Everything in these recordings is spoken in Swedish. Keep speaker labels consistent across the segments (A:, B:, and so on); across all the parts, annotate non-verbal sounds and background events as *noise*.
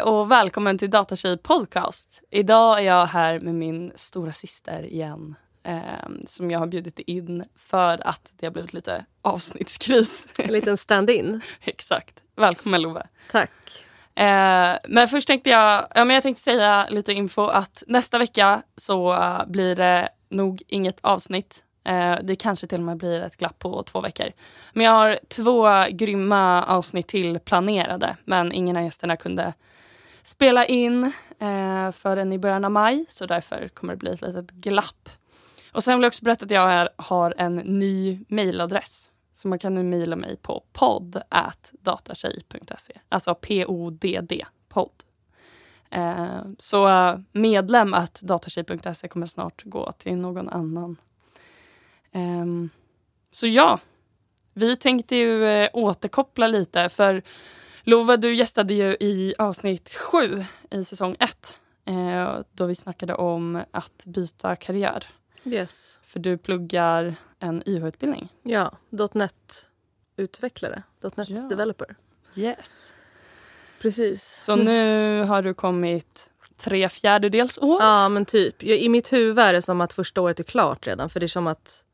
A: Hej och välkommen till Datatjej podcast. Idag är jag här med min stora syster igen. Eh, som jag har bjudit in för att det har blivit lite avsnittskris.
B: En liten stand-in. *laughs*
A: Exakt. Välkommen Love.
B: Tack.
A: Eh, men först tänkte jag, ja, men jag tänkte säga lite info att nästa vecka så uh, blir det nog inget avsnitt. Eh, det kanske till och med blir ett glapp på två veckor. Men jag har två grymma avsnitt till planerade men ingen av gästerna kunde spela in eh, förrän i början av maj så därför kommer det bli ett litet glapp. Och sen vill jag också berätta att jag har en ny mailadress. Så man kan nu mejla mig på podd Alltså P-O-D-D, podd. Eh, så eh, medlem att datatjej.se kommer snart gå till någon annan. Eh, så ja, vi tänkte ju eh, återkoppla lite för Lova, du gästade ju i avsnitt sju i säsong ett eh, då vi snackade om att byta karriär.
B: Yes.
A: För du pluggar en YH-utbildning.
B: Ja, .NET-utvecklare. .NET
A: Ja. Yes.
B: Precis.
A: Så nu har du kommit tre fjärdedels år.
B: Ja, men typ. I mitt huvud är det som att första året är klart redan. För det är som att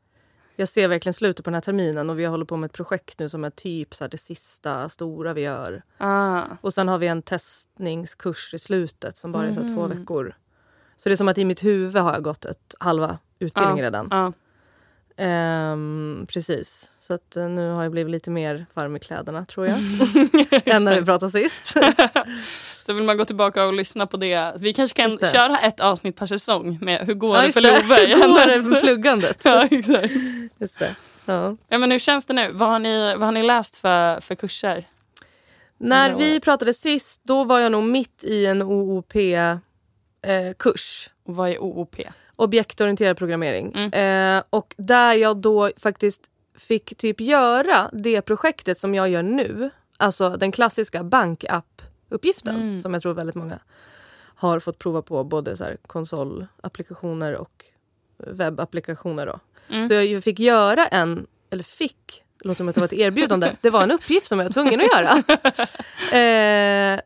B: jag ser verkligen slutet på den här terminen och vi håller på med ett projekt nu som är typ så här det sista stora vi gör.
A: Ah.
B: Och sen har vi en testningskurs i slutet som bara är så två
A: Mhm.
B: veckor. Så det är som att i mitt huvud har jag gått ett halva utbildning
A: Ja,
B: redan.
A: Ja.
B: Ehm, precis. Så att eh, nu har jag blivit lite mer varm i kläderna tror jag. *laughs* än när vi pratade sist. *laughs*
A: Så vill man gå tillbaka och lyssna på det. Vi kanske kan köra ett avsnitt per säsong med hur går
B: Ja,
A: det för. Love? i *laughs*
B: Hur går det med pluggandet?
A: ja, exakt.
B: Just det. Ja.
A: Ja, men hur känns det nu? Vad har ni, vad har ni läst för, för kurser?
B: När vi pratade sist då var jag nog mitt i en OOP-kurs.
A: Och vad är OOP?
B: Objektorienterad programmering.
A: Mm.
B: Eh, och där jag då faktiskt fick typ göra det projektet som jag gör nu. Alltså den klassiska bankapp-uppgiften
A: Mm.
B: som jag tror väldigt många har fått prova på. Både så här konsolapplikationer och webbapplikationer. Då.
A: Mm.
B: Så jag fick göra en, eller fick, det låter som att det var ett erbjudande. Det var en uppgift som jag var tvungen att göra. *laughs* eh,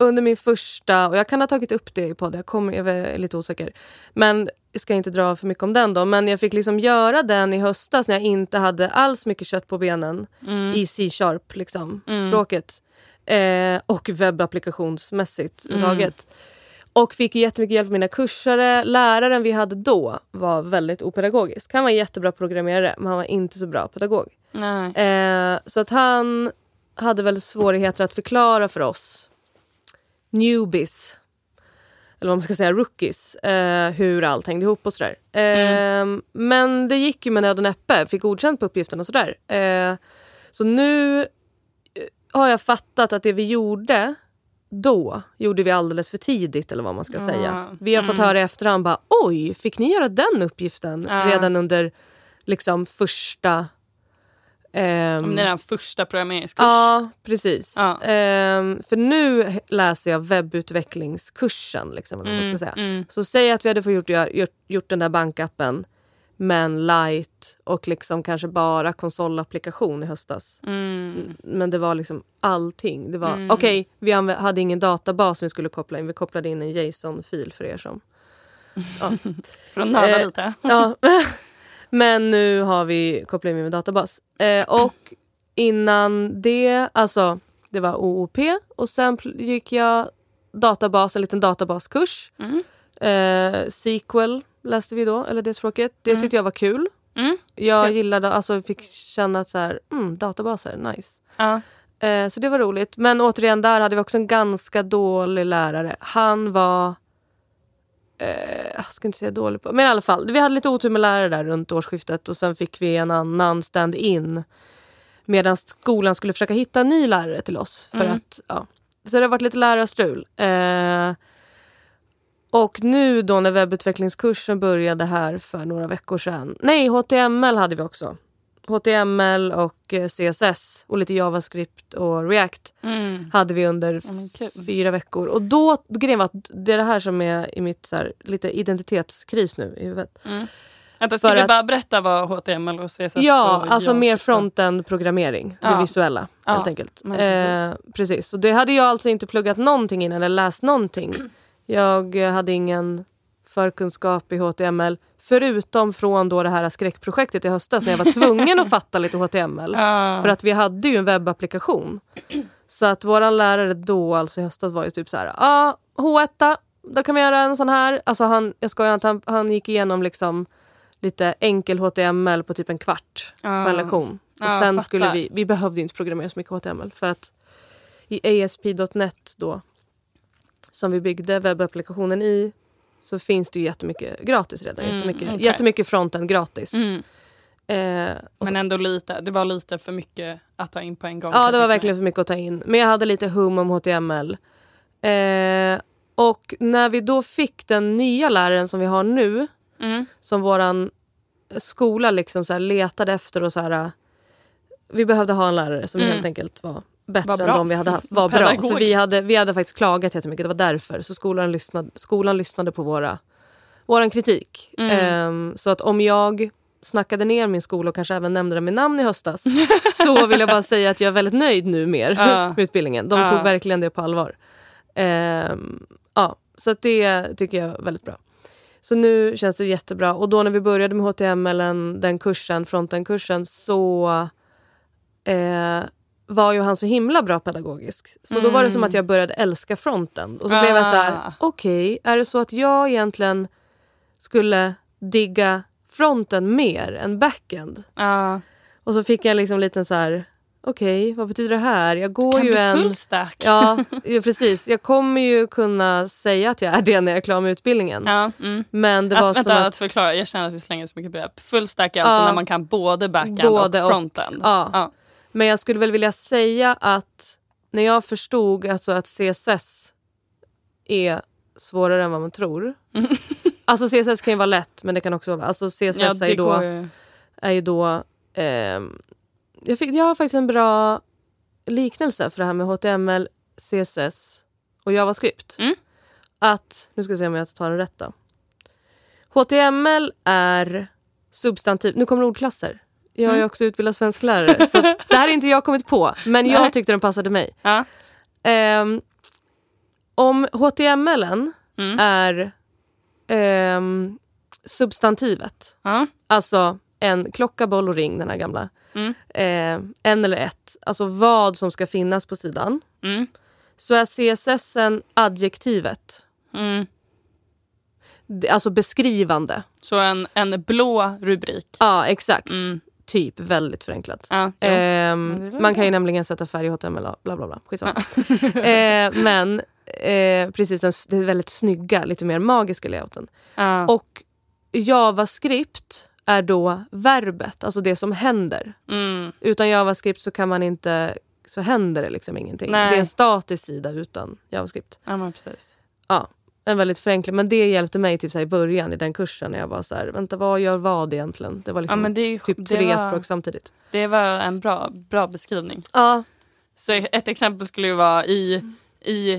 B: under min första, och jag kan ha tagit upp det i podden, jag, kommer, jag är lite osäker. Men ska inte dra för mycket om den då. Men jag fick liksom göra den i höstas när jag inte hade alls mycket kött på benen
A: Mm.
B: i C-sharp, liksom,
A: Mm.
B: språket. Eh, och webbapplikationsmässigt
A: Mm.
B: överhuvudtaget. Och fick jättemycket hjälp av mina kursare. Läraren vi hade då var väldigt opedagogisk. Han var jättebra programmerare men han var inte så bra pedagog. Eh, så att han hade väl svårigheter att förklara för oss newbies, eller vad man ska säga, rookies, eh, hur allt hängde ihop och sådär. Eh, Men det gick ju med nöd och näppe, fick godkänt på uppgiften och sådär. Eh, så nu eh, har jag fattat att det vi gjorde då gjorde vi alldeles för tidigt eller vad man ska
A: Ja.
B: säga. Vi har fått
A: Mm.
B: höra i efterhand bara oj, fick ni göra den uppgiften
A: Ja.
B: redan under liksom första ehm,
A: Men det är den första programmeringskurs.
B: Ja, precis.
A: Ja.
B: Ehm, för nu läser jag webbutvecklingskursen. Liksom, man ska säga.
A: Mm.
B: Så säg att vi hade fått gjort, gjort, gjort den där bankappen men light och liksom kanske bara konsolapplikation i höstas.
A: Mm.
B: Men det var liksom allting. Det var,
A: Mm.
B: Okej, vi anv- hade ingen databas som vi skulle koppla in. Vi kopplade in en JSON-fil för er som... *laughs* Ja.
A: För att nörda
B: Eh,
A: lite.
B: Ja. *laughs* *laughs* Men nu har vi kopplat in med databas. Eh, och innan det, alltså det var OOP och sen gick jag databas, en liten databaskurs.
A: Mm.
B: Eh, SQL läste vi då, eller det språket. Det
A: Mm.
B: tyckte jag var kul.
A: Mm.
B: Jag
A: Kul.
B: gillade, alltså fick känna att så här, mm, databaser, nice.
A: Ja.
B: Eh, så det var roligt. Men återigen, där hade vi också en ganska dålig lärare. Han var... Eh, jag ska inte säga dålig på... Men i alla fall, vi hade lite otur med lärare där runt årsskiftet och sen fick vi en annan stand-in medan skolan skulle försöka hitta en ny lärare till oss. För
A: Mm.
B: att, ja. Så det har varit lite lärarstrul. Eh, och nu då när webbutvecklingskursen började här för några veckor sedan. Nej, HTML hade vi också. HTML och eh, CSS och lite JavaScript och React
A: Mm.
B: hade vi under
A: Ja,
B: fyra veckor. Och då, grejen var att det är det här som är i mitt så här, lite identitetskris nu i huvudet.
A: Mm. Vänta, ska
B: För
A: vi
B: att-
A: bara berätta vad HTML och CSS
B: Ja,
A: och
B: alltså mer frontend-programmering. Det
A: Ja.
B: visuella
A: Ja,
B: helt enkelt.
A: men precis.
B: Eh, precis. Och det hade jag alltså inte pluggat någonting innan eller läst någonting. Jag hade ingen förkunskap i HTML förutom från då det här skräckprojektet i höstas när jag var tvungen att fatta lite HTML.
A: Ja.
B: För att vi hade ju en webbapplikation. Så att våran lärare då, alltså i höstas, var ju typ så här. Ja, ah, H1, då kan vi göra en sån här. Alltså han, jag skojar inte, han, han gick igenom liksom lite enkel HTML på typ en kvart på
A: Ja.
B: en lektion. Och
A: Ja,
B: sen skulle vi, vi behövde inte programmera så mycket HTML för att i ASP.NET då, som vi byggde webbapplikationen i, så finns det ju jättemycket gratis redan.
A: Mm,
B: jättemycket,
A: okej.
B: jättemycket fronten gratis.
A: Mm.
B: Eh,
A: Men ändå lite. Det var lite för mycket att ta in på en gång.
B: Ja, det var verkligen för mycket att ta in. Men jag hade lite hum om HTML. Eh, och när vi då fick den nya läraren som vi har nu,
A: Mm.
B: som våran skola liksom så letade efter och så här. eh, Vi behövde ha en lärare som
A: Mm.
B: helt enkelt var bättre än de vi hade haft. Var bra. För vi hade, vi hade faktiskt klagat jättemycket, det var därför. Så skolan lyssnade, skolan lyssnade på våra, våran kritik.
A: Mm.
B: Ehm, så att om jag snackade ner min skola och kanske även nämnde den med namn i höstas *laughs* så vill jag bara säga att jag är väldigt nöjd nu mer
A: Ja. *laughs*
B: med utbildningen. De
A: Ja.
B: tog verkligen det på allvar. Ehm, ja, så att det tycker jag är väldigt bra. Så nu känns det jättebra. Och då när vi började med HTML, -en, den kursen, fronten-kursen, så eh, var ju han så himla bra pedagogisk. Så då var det som att jag började älska fronten. Och så blev jag så här,
A: Ah.
B: okej, är det så att jag egentligen skulle digga fronten mer än backend?
A: Ja.
B: Och så fick jag liksom en liten så här, okej, vad betyder det här? Jag går
A: Kan
B: ju
A: bli
B: en...
A: full stack. *laughs*
B: Ja, precis. Jag kommer ju kunna säga att jag är det när jag är klar med utbildningen.
A: Ja, mm.
B: Men det var
A: att,
B: som
A: vänta,
B: att...
A: att förklara. Jag känner att vi slänger så mycket begrepp. Full stack är alltså
B: Ja.
A: när man kan både backend
B: Både
A: och
B: och.
A: frontend.
B: Ja.
A: Ja.
B: Men jag skulle väl vilja säga att när jag förstod alltså att CSS är svårare än vad man tror. *laughs* Alltså CSS kan ju vara lätt men det kan också vara... Alltså CSS
A: Ja,
B: är ju då...
A: går.
B: Är ju då ehm, jag, fick, jag har faktiskt en bra liknelse för det här med HTML, CSS och JavaScript.
A: Mm.
B: Att, nu ska jag se om jag tar den rätt då. HTML är substantiv, nu kommer ordklasser. Jag är
A: Mm.
B: också utbildad svensklärare så det här är inte jag kommit på men
A: Nej.
B: jag tyckte den passade mig.
A: Ja.
B: Ehm, om HTML
A: Mm.
B: är ehm, substantivet,
A: Ja.
B: alltså en klocka, boll och ring, den här gamla.
A: Mm.
B: Eh, en eller ett, alltså vad som ska finnas på sidan.
A: Mm.
B: Så är CSS adjektivet,
A: Mm.
B: Alltså beskrivande.
A: Så en, en blå rubrik.
B: Ja, exakt.
A: Mm.
B: Typ, väldigt förenklat.
A: Ja, jo.
B: Ehm, man kan ju nämligen sätta färg i HTML och bla bla bla. Skitsamma. *laughs* eh, men eh, precis, den, den väldigt snygga, lite mer magiska layouten.
A: ja.
B: Och JavaScript är då verbet, alltså det som händer.
A: Mm.
B: Utan JavaScript så kan man inte så händer det liksom ingenting.
A: Nej.
B: Det är en statisk sida utan JavaScript.
A: ja, men precis.
B: Ja, en väldigt förenkling. Men det hjälpte mig typ så här, i början i den kursen när jag var så här, vänta vad gör vad egentligen? Det var
A: Ja,
B: liksom
A: men det,
B: typ
A: det
B: tre
A: var,
B: språk samtidigt.
A: Det var en bra, bra beskrivning.
B: Ja,
A: Så ett exempel skulle ju vara i, i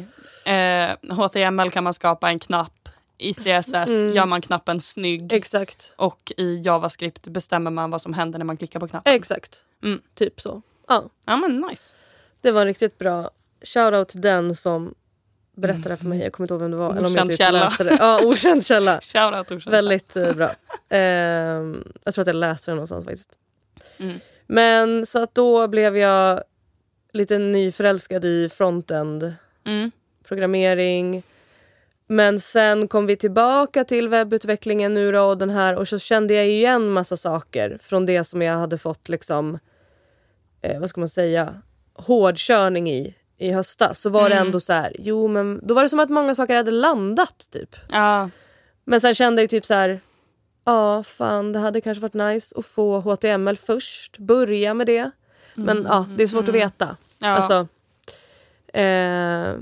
A: eh, HTML kan man skapa en knapp. I CSS
B: Mm.
A: gör man knappen snygg.
B: exakt.
A: Och i JavaScript bestämmer man vad som händer när man klickar på knappen.
B: Exakt.
A: Mm.
B: Typ så. Ja,
A: Ja men nice.
B: det var en riktigt bra shoutout till den som berättade det för mig. Jag kommer inte ihåg vem det var. eller om jag
A: Okänd
B: typ
A: källa.
B: läste det. Ja, okänd källa. *laughs*
A: Shoutout Orsa.
B: Väldigt eh, bra. Ehm, jag tror att jag läste den någonstans faktiskt.
A: Mm.
B: Men så att då blev jag lite nyförälskad i frontend
A: Mm.
B: programmering. Men sen kom vi tillbaka till webbutvecklingen nu då och den här och så kände jag igen massa saker från det som jag hade fått liksom, eh, vad ska man säga, hårdkörning i i höstas. Så var det
A: Mm.
B: ändå så här, jo men då var det som att många saker hade landat typ.
A: Ja.
B: Men sen kände jag typ så här, ja fan det hade kanske varit nice att få HTML först, börja med det. Men ja, det är svårt att veta.
A: Mm. ja.
B: Alltså, eh,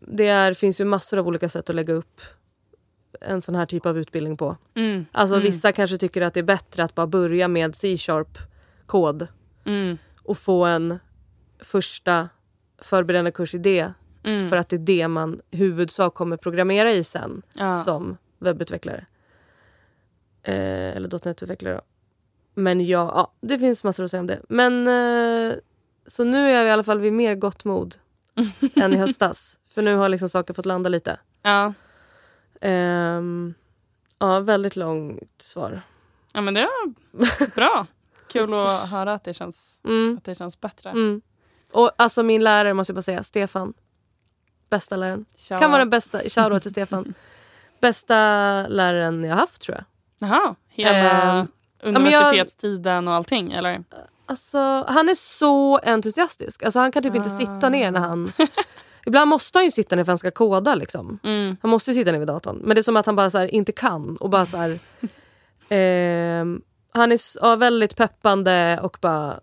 B: det är, finns ju massor av olika sätt att lägga upp en sån här typ av utbildning på.
A: mm.
B: Alltså
A: Mm.
B: vissa kanske tycker att det är bättre att bara börja med C-sharp kod
A: Mm.
B: och få en första förberedande kurs i det
A: Mm.
B: för att det är det man huvudsak kommer programmera i sen
A: Ja.
B: som webbutvecklare. Eh, eller .NET-utvecklare. Men ja, ja, det finns massor att säga om det. Men eh, så nu är jag i alla fall vid mer gott mod *laughs* än i höstas. För nu har liksom saker fått landa lite.
A: Ja.
B: Ehm, ja, väldigt långt svar.
A: ja, men det är bra. *laughs* Kul att höra att det känns,
B: Mm,
A: att det känns bättre.
B: mm. Och alltså min lärare måste jag bara säga, Stefan. Bästa läraren.
A: Tja.
B: Kan vara den bästa, shoutout till Stefan. *laughs* Bästa läraren jag haft tror jag.
A: Jaha, hela
B: Ehm, men jag-
A: universitetstiden och allting eller?
B: Alltså, han är så entusiastisk. Alltså, han kan typ inte
A: Ah.
B: sitta ner när han... Ibland måste han ju sitta ner för han ska koda. Liksom.
A: Mm.
B: Han måste ju sitta ner vid datorn. Men det är som att han bara här, inte kan. Och bara så här, *laughs* ehm, han är ja, väldigt peppande och bara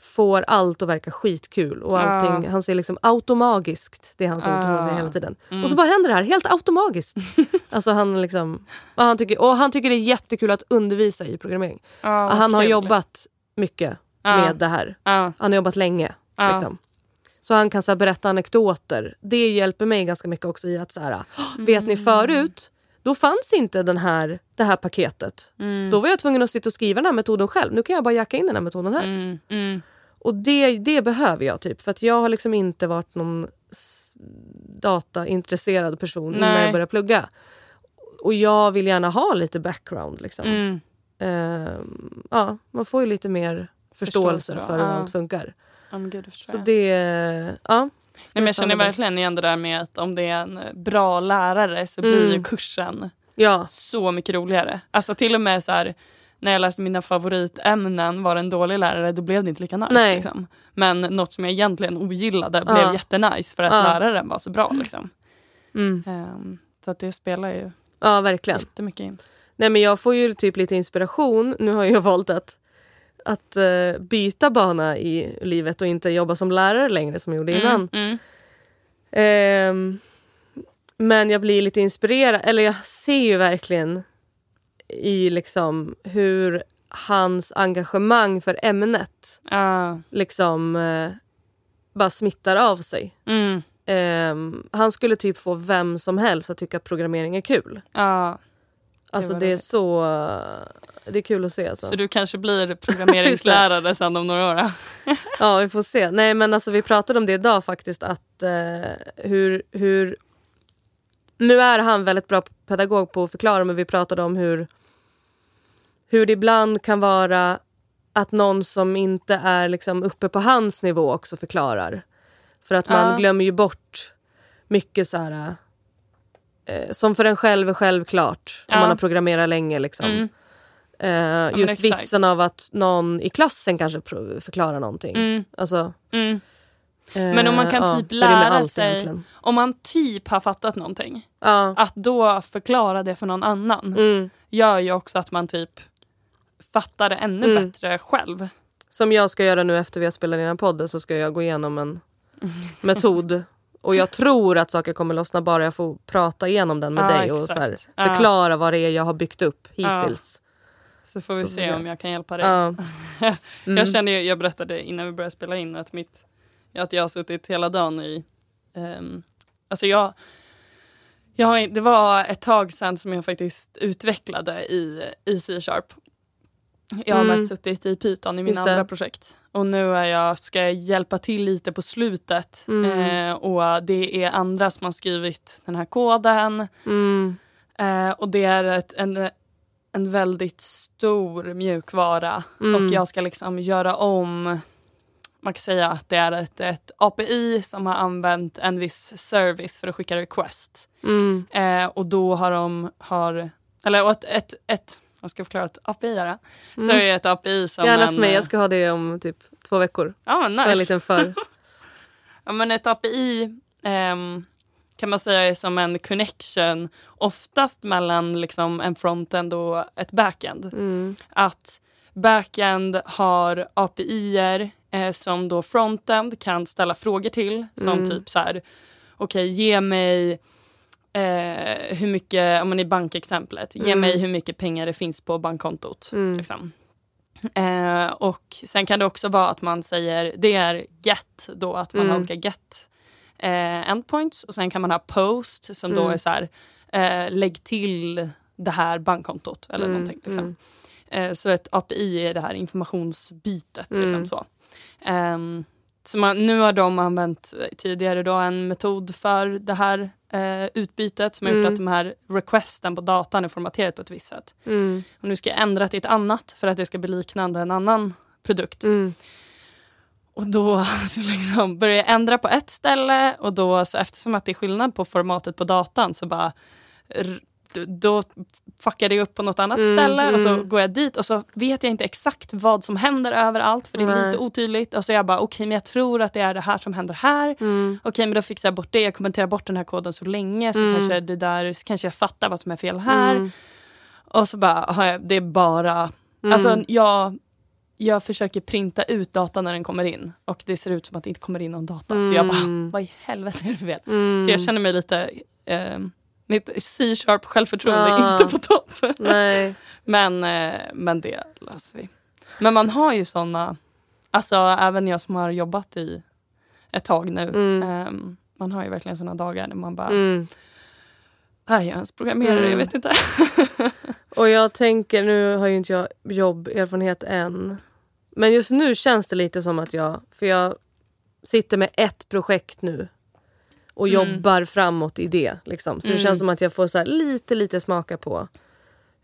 B: får allt att verka skitkul. Och allting, Han ser liksom automagiskt, det är hans ord
A: Ah.
B: hela tiden.
A: Mm.
B: Och så bara händer det här, helt automagiskt. *laughs* alltså han liksom, och han, tycker, och han tycker det är jättekul att undervisa i programmering.
A: Ja,
B: han har
A: kul.
B: jobbat mycket
A: Ja.
B: med det här.
A: Ja.
B: Han har jobbat länge.
A: Ja.
B: Liksom. Så han kan så här, berätta anekdoter. Det hjälper mig ganska mycket också i att så här, vet
A: Mm.
B: ni förut, då fanns inte den här, det här paketet.
A: Mm.
B: Då var jag tvungen att sitta och skriva den här metoden själv. Nu kan jag bara jacka in den här metoden här.
A: Mm. Mm.
B: Och det, det behöver jag typ. För att jag har liksom inte varit någon dataintresserad person innan
A: Nej.
B: jag började plugga. Och jag vill gärna ha lite background. Liksom. Ehm, ja, man får ju lite mer förståelse,
A: Förståelse
B: för hur
A: ja.
B: allt funkar.
A: Ja, gud,
B: Så det... Ja.
A: Nej, men jag känner verkligen igen det där med att om det är en bra lärare så blir
B: Mm.
A: kursen
B: Ja.
A: så mycket roligare. Alltså till och med så här, när jag läste mina favoritämnen var det en dålig lärare då blev det inte lika nice. Liksom. Men något som jag egentligen ogillade
B: Ja.
A: blev jättenice för att
B: Ja.
A: läraren var så bra. Liksom.
B: Mm.
A: Ehm, så att det spelar ju
B: ja, verkligen.
A: jättemycket in.
B: Nej, men jag får ju typ lite inspiration. Nu har jag *laughs* valt att, att eh, byta bana i livet och inte jobba som lärare längre som jag gjorde innan.
A: Mm, mm.
B: Ehm, men jag blir lite inspirerad, eller jag ser ju verkligen i liksom hur hans engagemang för ämnet
A: Ja.
B: liksom eh, bara smittar av sig.
A: Mm.
B: Ehm, han skulle typ få vem som helst att tycka att programmering är kul.
A: Ja.
B: Alltså det är så... Det är kul att se. Alltså.
A: Så du kanske blir *laughs* programmeringslärare sen om några år? *laughs*
B: Ja, vi får se. Nej, men alltså, vi pratade om det idag faktiskt. Att eh, hur, hur... Nu är han väldigt bra pedagog på att förklara men vi pratade om hur, hur det ibland kan vara att någon som inte är liksom uppe på hans nivå också förklarar. För att man
A: Ja.
B: glömmer ju bort mycket så här... Eh, som för en själv är självklart
A: Ja.
B: om man har programmerat länge. Liksom.
A: Mm.
B: Eh, just
A: exakt.
B: vitsen av att någon i klassen kanske förklarar någonting.
A: Mm.
B: Alltså,
A: Mm. Men om man kan
B: Eh,
A: typ
B: med
A: lära sig-
B: egentligen.
A: Om man typ har fattat någonting,
B: Ja.
A: att då förklara det för någon annan
B: Mm.
A: gör ju också att man typ fattar det ännu
B: Mm.
A: bättre själv.
B: Som jag ska göra nu efter vi har spelat in den här podden så ska jag gå igenom en *laughs* metod. Och jag tror att saker kommer lossna bara jag får prata igenom den med
A: Ja,
B: dig och här,
A: Ja.
B: förklara vad det är jag har byggt upp hittills.
A: Så får vi
B: Så
A: se om jag kan hjälpa dig.
B: Ja. *laughs* Mm.
A: Jag kände ju, jag berättade innan vi började spela in att, mitt, att jag har suttit hela dagen i... Um, alltså jag, jag har, det var ett tag sedan som jag faktiskt utvecklade i, i C-sharp. Jag har
B: Mm.
A: mest suttit i Python i mina andra projekt. Och nu är jag, ska jag hjälpa till lite på slutet.
B: Mm.
A: Eh, och det är andra som har skrivit den här koden.
B: Mm.
A: Eh, och det är ett, en, en väldigt stor mjukvara.
B: Mm.
A: Och jag ska liksom göra om, man kan säga att det är ett, ett API som har använt en viss service för att skicka request.
B: Mm.
A: Eh, och då har de, har, eller ett, ett, ett jag ska förklara ett API är det. Så
B: Mm.
A: är ett API som
B: Gärna för mig,
A: eh,
B: jag ska ha det om typ två veckor.
A: Ja, men
B: En
A: nice.
B: liten för. *laughs*
A: Ja, men ett API ehm, kan man säga är som en connection oftast mellan liksom en frontend och ett backend.
B: Mm.
A: Att backend har API-er eh, som då frontend kan ställa frågor till. Som
B: Mm.
A: typ så här, okej ge mig eh, hur mycket, om man i bankexemplet, ge
B: Mm.
A: mig hur mycket pengar det finns på bankkontot.
B: Mm.
A: Liksom. Eh, och sen kan det också vara att man säger, det är get då, att man har
B: Mm.
A: olika get eh, endpoints och sen kan man ha post som då
B: Mm.
A: är så här, eh, lägg till det här bankkontot eller
B: Mm,
A: någonting. Liksom.
B: mm.
A: Eh, så ett API är det här informationsbytet.
B: Mm.
A: Liksom så. Ehm, så man, nu har de använt eh, tidigare då en metod för det här eh, utbytet som har gjort
B: Mm.
A: att de här requesten på datan är formaterat på ett visst sätt.
B: Mm.
A: Och nu ska jag ändra till ett annat för att det ska bli liknande en annan produkt.
B: Mm.
A: Och då *laughs* så liksom börjar jag ändra på ett ställe och då så eftersom att det är skillnad på formatet på datan så bara då fuckar det upp på något annat
B: Mm,
A: ställe och så
B: mm.
A: går jag dit och så vet jag inte exakt vad som händer överallt för det är
B: Nej.
A: lite otydligt och så är jag bara okej men jag tror att det är det här som händer här.
B: Mm.
A: Okej men då fixar jag bort det, jag kommenterar bort den här koden så länge så
B: Mm.
A: kanske det där, kanske jag fattar vad som är fel här.
B: Mm.
A: Och så bara, har jag, det är bara
B: Mm.
A: Alltså jag, jag försöker printa ut data när den kommer in och det ser ut som att det inte kommer in någon data. Så jag bara,
B: Mm.
A: vad i helvete är det för fel?
B: Mm.
A: Så jag känner mig lite, eh, mitt C-sharp självförtroende är
B: Ja.
A: inte på topp.
B: Nej. *laughs*
A: Men, eh, men det löser vi. Men man har ju såna, alltså även jag som har jobbat i ett tag nu.
B: Mm.
A: ehm, man har ju verkligen såna dagar när man bara,
B: Mm.
A: är jag ens programmerare?
B: Mm.
A: Jag vet inte. *laughs*
B: Och jag tänker, nu har ju inte jag jobberfarenhet än. Men just nu känns det lite som att jag, för jag sitter med ett projekt nu och
A: Mm.
B: jobbar framåt i det. Liksom. Så det
A: Mm.
B: känns som att jag får så här lite, lite smaka på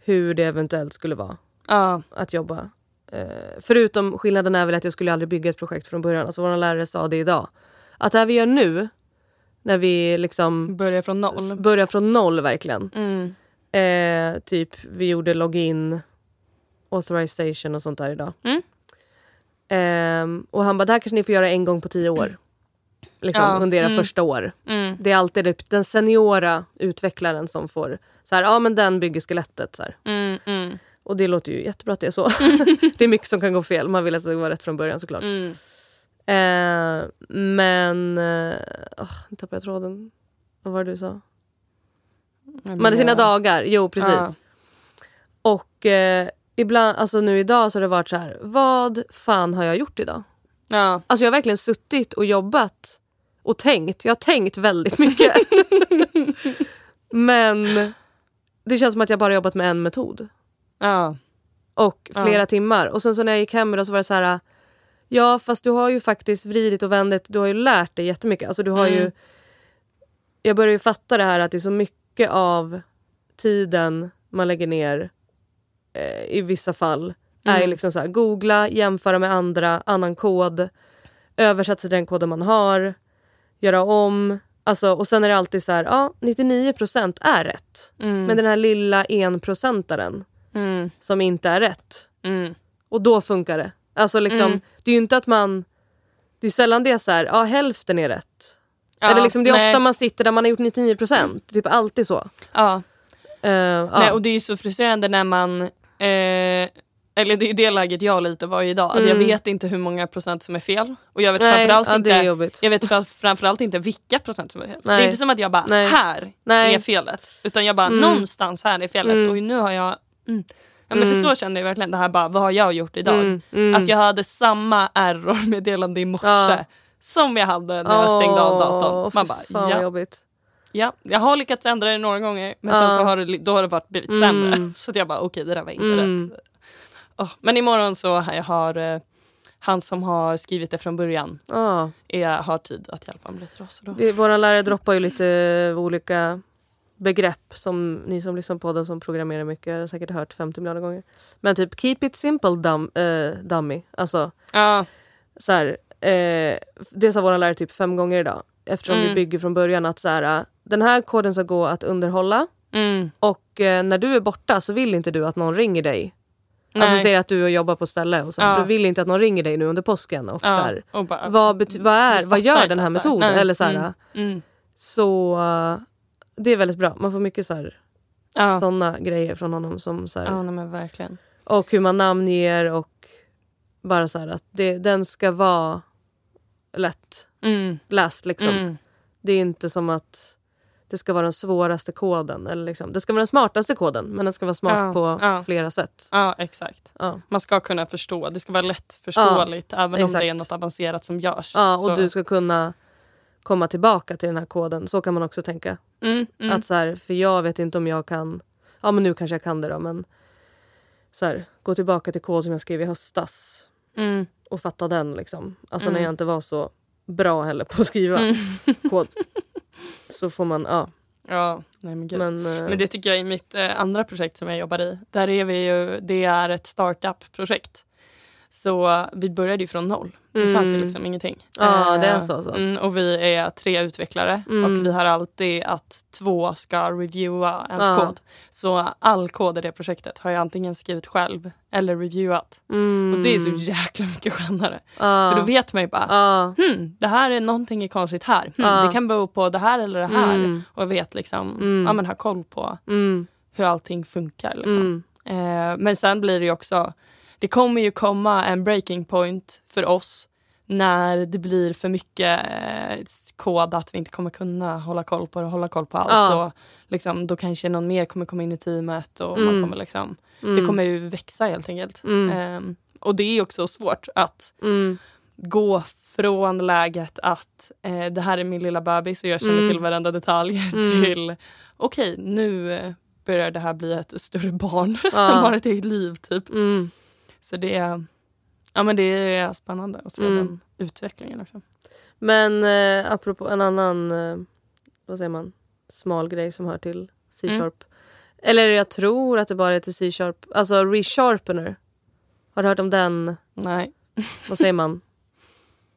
B: hur det eventuellt skulle vara
A: Ja,
B: att jobba. Eh, förutom skillnaden är väl att jag skulle aldrig bygga ett projekt från början. Alltså vår lärare sa det idag. Att det här vi gör nu, när vi liksom
A: börja från noll.
B: börjar från noll verkligen.
A: Mm.
B: Eh, typ vi gjorde login, authorization och sånt där idag.
A: Mm.
B: Ehm, och han bara, det här kanske ni får göra en gång på tio år. Liksom,
A: Ja,
B: under era
A: mm.
B: första år.
A: Mm.
B: Det är alltid typ den seniora utvecklaren som får, så här, ja men den bygger skelettet. Så.
A: Mm, mm,
B: Och det låter ju jättebra att det är så. *laughs* det är mycket som kan gå fel, man vill att det ska vara rätt från början såklart.
A: mm.
B: Eh, men, uh, nu tappade jag tråden. Vad var det du sa? Man hade sina dagar, jo precis.
A: Ja.
B: Och eh, ibland, alltså nu idag så har det varit så här, vad fan har jag gjort idag?
A: Ja.
B: Alltså jag har verkligen suttit och jobbat och tänkt. Jag har tänkt väldigt mycket. *laughs* Men det känns som att jag bara jobbat med en metod.
A: Ja.
B: Och
A: Ja.
B: flera timmar. Och sen så när jag gick hem idag så var det så här, ja fast du har ju faktiskt vridit och vändit, du har ju lärt dig jättemycket. Alltså du har
A: Mm.
B: ju, jag börjar ju fatta det här att det är så mycket av tiden man lägger ner eh, i vissa fall är
A: Mm.
B: liksom så här, googla, jämföra med andra, annan kod, översätta till den koden man har, göra om. Alltså, och sen är det alltid så här, ja 99% är rätt.
A: Mm.
B: Men den här lilla enprocentaren
A: Mm.
B: som inte är rätt,
A: Mm.
B: och då funkar det. Alltså liksom,
A: Mm.
B: det är inte att man, det är sällan det är så här, ja hälften är rätt.
A: Ja,
B: Eller liksom, det är
A: nej.
B: ofta man sitter där man har gjort 99%, typ alltid så.
A: Ja.
B: Eh, ja.
A: Nej, och det är ju så frustrerande när man... Eh, eller det är ju det läget jag lite var i idag. Att jag
B: Mm.
A: vet inte hur många procent som är fel. Och jag vet
B: Nej,
A: framförallt
B: ja,
A: inte...
B: det.
A: Jag vet fra- framförallt inte vilka procent som är fel. Det
B: Nej.
A: är inte som att jag bara,
B: Nej.
A: här är felet. Utan jag bara,
B: Mm.
A: någonstans här är felet.
B: Mm.
A: Och nu har jag... Mm. Ja, men
B: Mm.
A: för så kände jag verkligen det här bara, vad har jag gjort idag?
B: Mm, mm.
A: Att jag hade samma error-meddelande i morse
B: Ja.
A: som jag hade när jag stängde av datorn. Man bara, ja,
B: jobbigt.
A: ja, jag har lyckats ändra det några gånger men
B: Ja.
A: sen så har det, då har det varit blivit
B: Mm.
A: sämre. *laughs* Så att jag bara, okej det där var inte
B: Mm.
A: rätt. Åh, men imorgon så har jag har eh, han som har skrivit det från början
B: Ja.
A: är, har tid att hjälpa mig lite. Då.
B: Vi, våra lärare droppar ju lite olika begrepp som ni som lyssnar på den som programmerar mycket har säkert hört 50 miljoner gånger. Men typ keep it simple dum, eh, dummy. Alltså
A: Ja,
B: så här, eh, det sa våra lärare typ fem gånger idag. Eftersom vi
A: Mm.
B: bygger från början att så här, eh, den här koden ska gå att underhålla
A: mm,
B: och eh, när du är borta så vill inte du att någon ringer dig. Alltså
A: nej.
B: säg att du jobbar på ett ställe och så,
A: Ja.
B: du vill inte att någon ringer dig nu under påsken. Och så
A: ja,
B: här,
A: och bara,
B: vad, bety- vad, är, vad gör den här metoden?
A: Nej.
B: Eller så, här,
A: Mm. mm,
B: så eh, det är väldigt bra. Man får mycket så här,
A: ja.
B: såna grejer från honom. Som, så
A: ja, men verkligen.
B: Och hur man namnger och bara så här att det, den ska vara lätt
A: Mm,
B: läst. Liksom.
A: mm,
B: Det är inte som att det ska vara den svåraste koden. Eller liksom. Det ska vara den smartaste koden men den ska vara smart
A: Ja,
B: på
A: ja.
B: flera sätt.
A: ja, exakt.
B: Ja.
A: Man ska kunna förstå. Det ska vara lätt förståeligt även om
B: exakt.
A: det är något avancerat som görs.
B: Ja, och
A: Så-
B: du ska kunna komma tillbaka till den här koden. Så kan man också tänka.
A: mm, mm.
B: Att så här, för jag vet inte om jag kan ja men nu kanske jag kan det då men så här, gå tillbaka till kod som jag skrev i höstas
A: Mm.
B: och fatta den liksom. Alltså
A: Mm.
B: när jag inte var så bra heller på att skriva
A: Mm.
B: kod. *laughs* Så får man, ja.
A: Ja, nej men. Men,
B: Men, eh,
A: det tycker jag i mitt eh, andra projekt som jag jobbar i. Där är vi ju, det är ett startup-projekt. Så vi började ju från noll. Det
B: Mm.
A: fanns ju liksom ingenting.
B: Ja, det är
A: Eh,
B: så.
A: Mm, och vi är tre utvecklare
B: Mm.
A: och vi har alltid att två ska reviewa ens
B: Ja.
A: kod. Så all kod i det projektet har jag antingen skrivit själv eller reviewat.
B: mm,
A: Och det är så jäkla mycket skönare.
B: ja.
A: För då vet man ju bara,
B: Ja.
A: hmm, det här är någonting är konstigt här.
B: Ja.
A: Det kan bero på det här eller det här.
B: Mm.
A: Och vet liksom,
B: Mm.
A: ja men har koll på
B: Mm.
A: hur allting funkar. Liksom.
B: Mm.
A: Eh, men sen blir det ju också, det kommer ju komma en breaking point för oss när det blir för mycket eh, kod att vi inte kommer kunna hålla koll på det och hålla koll på allt.
B: Ja.
A: Och liksom, då kanske någon mer kommer komma in i teamet och
B: Mm.
A: man kommer liksom,
B: Mm.
A: det kommer ju växa helt enkelt.
B: Mm.
A: Eh, och det är också svårt att
B: Mm.
A: gå från läget att eh, det här är min lilla bebis och jag känner
B: Mm.
A: till varenda detalj
B: Mm.
A: till okej nu eh, börjar det här bli ett större barn *laughs*
B: Ja.
A: som har ett eget liv typ.
B: Mm.
A: Så det är, ja, men det är spännande att se
B: Mm.
A: den utvecklingen också.
B: Men eh, apropå en annan, eh, vad säger man, smal grej som hör till C-sharp. Eller jag tror att det bara är till C-sharp, alltså resharpener. Har du hört om den,
A: Nej.
B: vad säger man?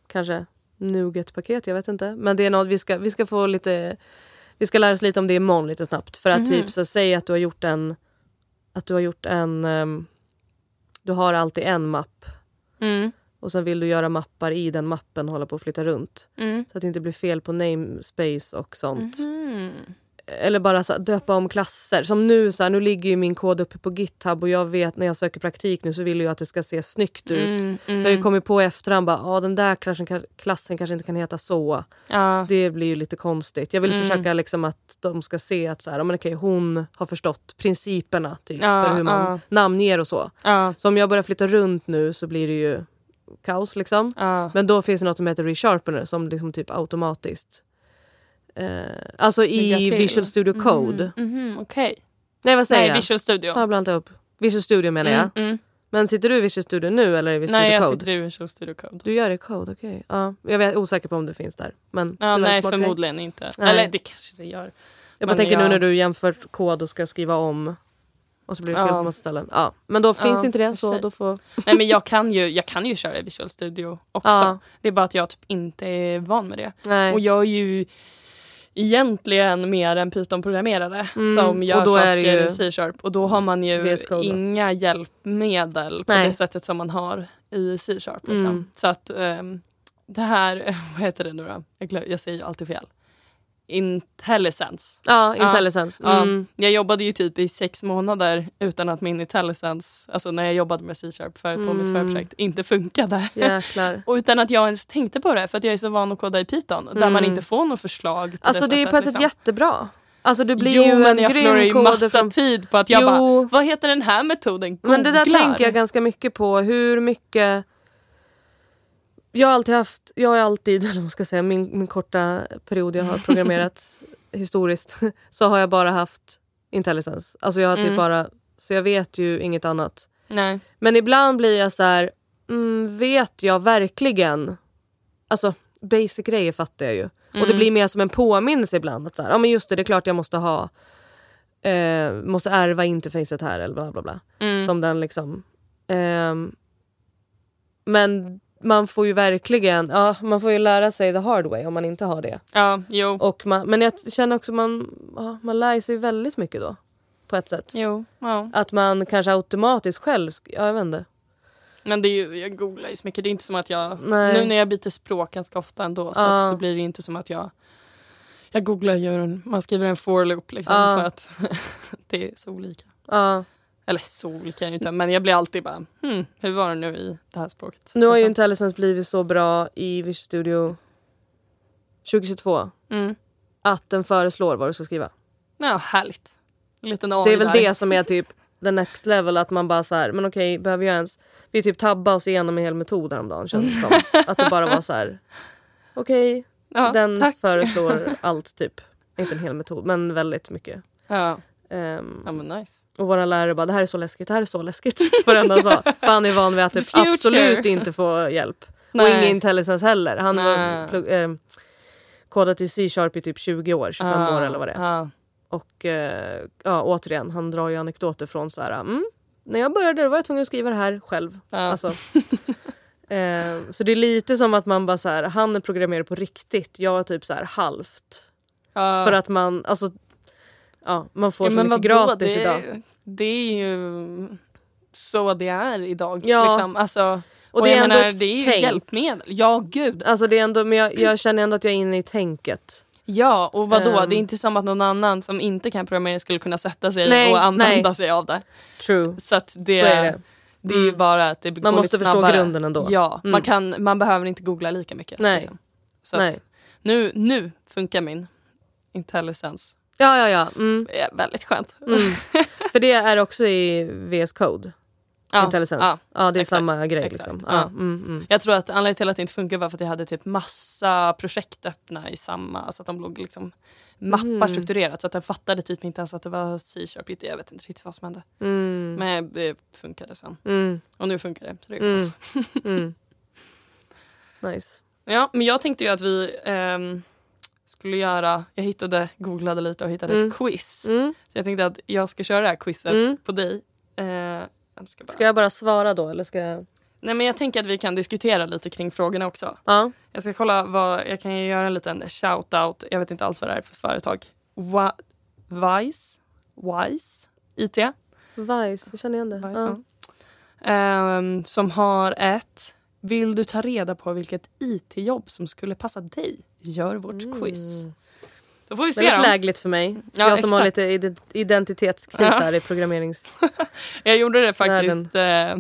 B: Kanske Nuget-paket, jag vet inte. Men det är något vi ska, vi ska få lite, vi ska lära oss lite om det imorgon lite snabbt. För att
A: Mhm.
B: typ så säg att du har gjort en, att du har gjort en, ehm, du har alltid en mapp
A: Mm.
B: och sen vill du göra mappar i den mappen och hålla på att flytta runt.
A: Mm.
B: Så att det inte blir fel på namespace och sånt.
A: Mhm.
B: Eller bara så döpa om klasser. Som nu, så här, nu ligger ju min kod uppe på GitHub och jag vet när jag söker praktik nu så vill jag att det ska se snyggt ut.
A: Mm,
B: Så jag har ju kommit på i efterhand bara, ah, den där klassen, klassen kanske inte kan heta så.
A: ja.
B: Det blir ju lite konstigt. Jag vill
A: Mm.
B: försöka liksom att de ska se att så här, men okej, hon har förstått principerna typ,
A: Ja,
B: för hur man
A: ja.
B: namnger och så.
A: Ja.
B: Så om jag börjar flytta runt nu så blir det ju kaos liksom. Men då finns det något som heter resharpener som liksom typ automatiskt eh, Alltså i
A: till.
B: Visual Studio Code.
A: Mhm, mhm, Okej.
B: Nej vad säger
A: Nej,
B: jag?
A: Visual Studio.
B: Fan, jag blandar upp. Visual Studio menar jag.
A: Mm, mm.
B: Men sitter du i Visual Studio nu eller i Visual
A: Nej,
B: Studio
A: jag
B: Code?
A: sitter i Visual Studio Code.
B: Du gör det i Code, okej. Ja, jag är osäker på om det finns där. Men
A: Ja, nej,
B: smart grej.
A: förmodligen inte.
B: Nej.
A: Eller det kanske det gör.
B: Jag bara tänker nu
A: jag-
B: när du jämför kod och ska skriva om och så blir det fel
A: Ja.
B: på massa ställen. Ja, men då finns
A: Ja,
B: inte det så då får...
A: Nej, men jag kan, ju, jag kan ju köra i Visual Studio *laughs* också.
B: Ja.
A: Det är bara att jag typ inte är van med det.
B: Nej.
A: Och jag är ju egentligen mer en Python-programmerare
B: Mm,
A: som gör saker i C-sharp. Och då har man ju inga hjälpmedel på
B: Nej.
A: det sättet som man har i C-sharp. Liksom.
B: Mm.
A: Så att ehm, det här, *laughs* vad heter det nu då? Jag, glöm, jag säger ju alltid fel. Intelligence.
B: Ja, IntelliSense.
A: Ja,
B: Mm.
A: jag jobbade ju typ i sex månader utan att min intelligence, alltså när jag jobbade med C-sharp för, på mitt
B: Mm.
A: förra projekt, inte funkade.
B: Jäklar. *laughs*
A: Och utan att jag ens tänkte på det för att jag är så van att koda i Python där man
B: Mm.
A: inte får något förslag.
B: Alltså det är
A: sättet,
B: på ett sätt
A: liksom.
B: jättebra. Alltså du blir
A: jo
B: ju
A: men
B: en
A: jag förlorar ju massa
B: från...
A: tid på att jag
B: Jo.
A: bara, vad heter den här metoden?
B: Men det där
A: Googlar.
B: tänker jag ganska mycket på. Hur mycket... Jag har alltid haft, jag har alltid, *laughs* eller vad ska jag säga, min, min korta period jag har programmerat *laughs* historiskt *laughs* så har jag bara haft IntelliSense. Alltså jag har typ
A: Mm.
B: bara, så jag vet ju inget annat.
A: Nej.
B: Men ibland blir jag så här, mm, vet jag verkligen? Alltså basic grejer fattar jag ju. Och det
A: Mm.
B: blir mer som en påminnelse ibland. Att så här, ja men just det, det är klart jag måste ha, eh, måste ärva interfacet här eller bla bla bla.
A: Mm.
B: Som den liksom. Ehm, men man får ju verkligen, ja man får ju lära sig the hard way om man inte har det.
A: Ja, jo.
B: Och man, men jag känner också man, ja, man lär sig väldigt mycket då. På ett sätt.
A: jo. Ja.
B: Att man kanske automatiskt själv, ja, jag vet inte.
A: Men det är ju, jag googlar ju så mycket. Det är inte som att jag...
B: Nej.
A: Nu när jag byter språk ganska ofta ändå så,
B: Ja.
A: så blir det inte som att jag... Jag googlar ju, man skriver en for loop liksom för att *laughs* det är så olika.
B: Ja.
A: Eller så olika är det inte, men jag blir alltid bara, hmm, hur var det nu i det här språket?
B: Nu har ju
A: Liksom.
B: IntelliSense blivit så bra i Visual Studio 2022
A: mm.
B: att den föreslår vad du ska skriva.
A: Ja, härligt. En liten
B: Det är väl
A: där.
B: det som är typ the next level att man bara så här, men okej behöver jag ens, vi typ tabba oss igenom en hel metod häromdagen känns det som. *laughs* Att det bara var så här, okej
A: ja,
B: den
A: tack.
B: föreslår allt typ. Inte en hel metod men väldigt mycket.
A: Ja.
B: Ehm,
A: Ja men nice.
B: Och våra lärare bara det här är så läskigt, det här är så läskigt. *laughs* Varenda sa. För han är van vid att typ absolut inte få hjälp. Och
A: Nej.
B: ingen intelligence heller. Han
A: Nej.
B: plugg, ehm, kodat i C-sharp i typ 20 år, 25
A: Ah,
B: år eller vad det är.
A: ah.
B: Och eh, ja, återigen, han drar ju anekdoter från så här, mm, när jag började var jag tvungen att skriva det här själv.
A: Ja.
B: Alltså, *laughs* eh, så det är lite som att man bara så här, han är programmerad på riktigt, jag är typ så här halvt. För att man, alltså, ja, man får
A: Ja,
B: så mycket gratis
A: det,
B: idag.
A: Det är ju så det är idag.
B: Ja.
A: Liksom. Alltså,
B: Och
A: och
B: det är
A: menar,
B: ett
A: det är ju
B: tänk.
A: hjälpmedel. Ja gud.
B: Alltså det är ändå, men jag, jag känner ändå att jag är inne i tänket.
A: Ja och vadå?
B: Ehm.
A: det är inte som att någon annan som inte kan programmera skulle kunna sätta sig
B: Nej,
A: och använda
B: nej.
A: sig av det.
B: True.
A: Så det,
B: Så är det.
A: det är ju
B: Mm.
A: bara att det går
B: Man måste
A: lite
B: förstå
A: snabbare.
B: grunden ändå.
A: Ja,
B: Mm.
A: man, kan, man behöver inte googla lika mycket.
B: Nej.
A: Liksom. Så
B: Nej.
A: nu, nu funkar min intelligence.
B: Ja, ja, ja. Mm,
A: Det är väldigt skönt.
B: mm. *laughs* För det är också i VS Code.
A: Ja,
B: Intelligence.
A: ja.
B: Ja, det är
A: exakt,
B: samma grej.
A: exakt,
B: Liksom.
A: ja.
B: Mm, mm.
A: Jag tror att anledningen till att det inte funkar var för att jag hade typ massa projekt öppna i samma, så att de låg liksom mappar
B: Mm.
A: strukturerat så att jag fattade typ inte ens att det var C-sharp. Jag vet inte riktigt vad som hände.
B: Mm.
A: Men det funkade sen.
B: Mm.
A: Och nu funkar det. Så det är
B: Mm. *laughs* Mm. Nice.
A: Ja, men jag tänkte ju att vi ehm, skulle göra, jag hittade, googlade lite och hittade
B: Mm.
A: ett quiz.
B: Mm.
A: Så jag tänkte att jag ska köra det här quizet
B: Mm.
A: på dig. Eh, jag ska bara...
B: Ska jag bara svara då eller ska jag?
A: Nej men jag tänker att vi kan diskutera lite kring frågorna också.
B: Ja.
A: Jag ska kolla vad, jag kan göra en liten shout-out. Jag vet inte alls vad det är för företag. Wa- Wise? Wise? IT?
B: Vice, jag känner igen det. Ja.
A: ja. Ehm, som har ett Vill du ta reda på vilket IT-jobb som skulle passa dig? Gör vårt quiz. Då får vi se
B: Mm. Väldigt
A: då.
B: lägligt för mig.
A: Ja,
B: jag som har
A: exakt.
B: lite ide- identitetskris
A: Ja.
B: här i programmerings... *laughs*
A: Jag gjorde det faktiskt eh,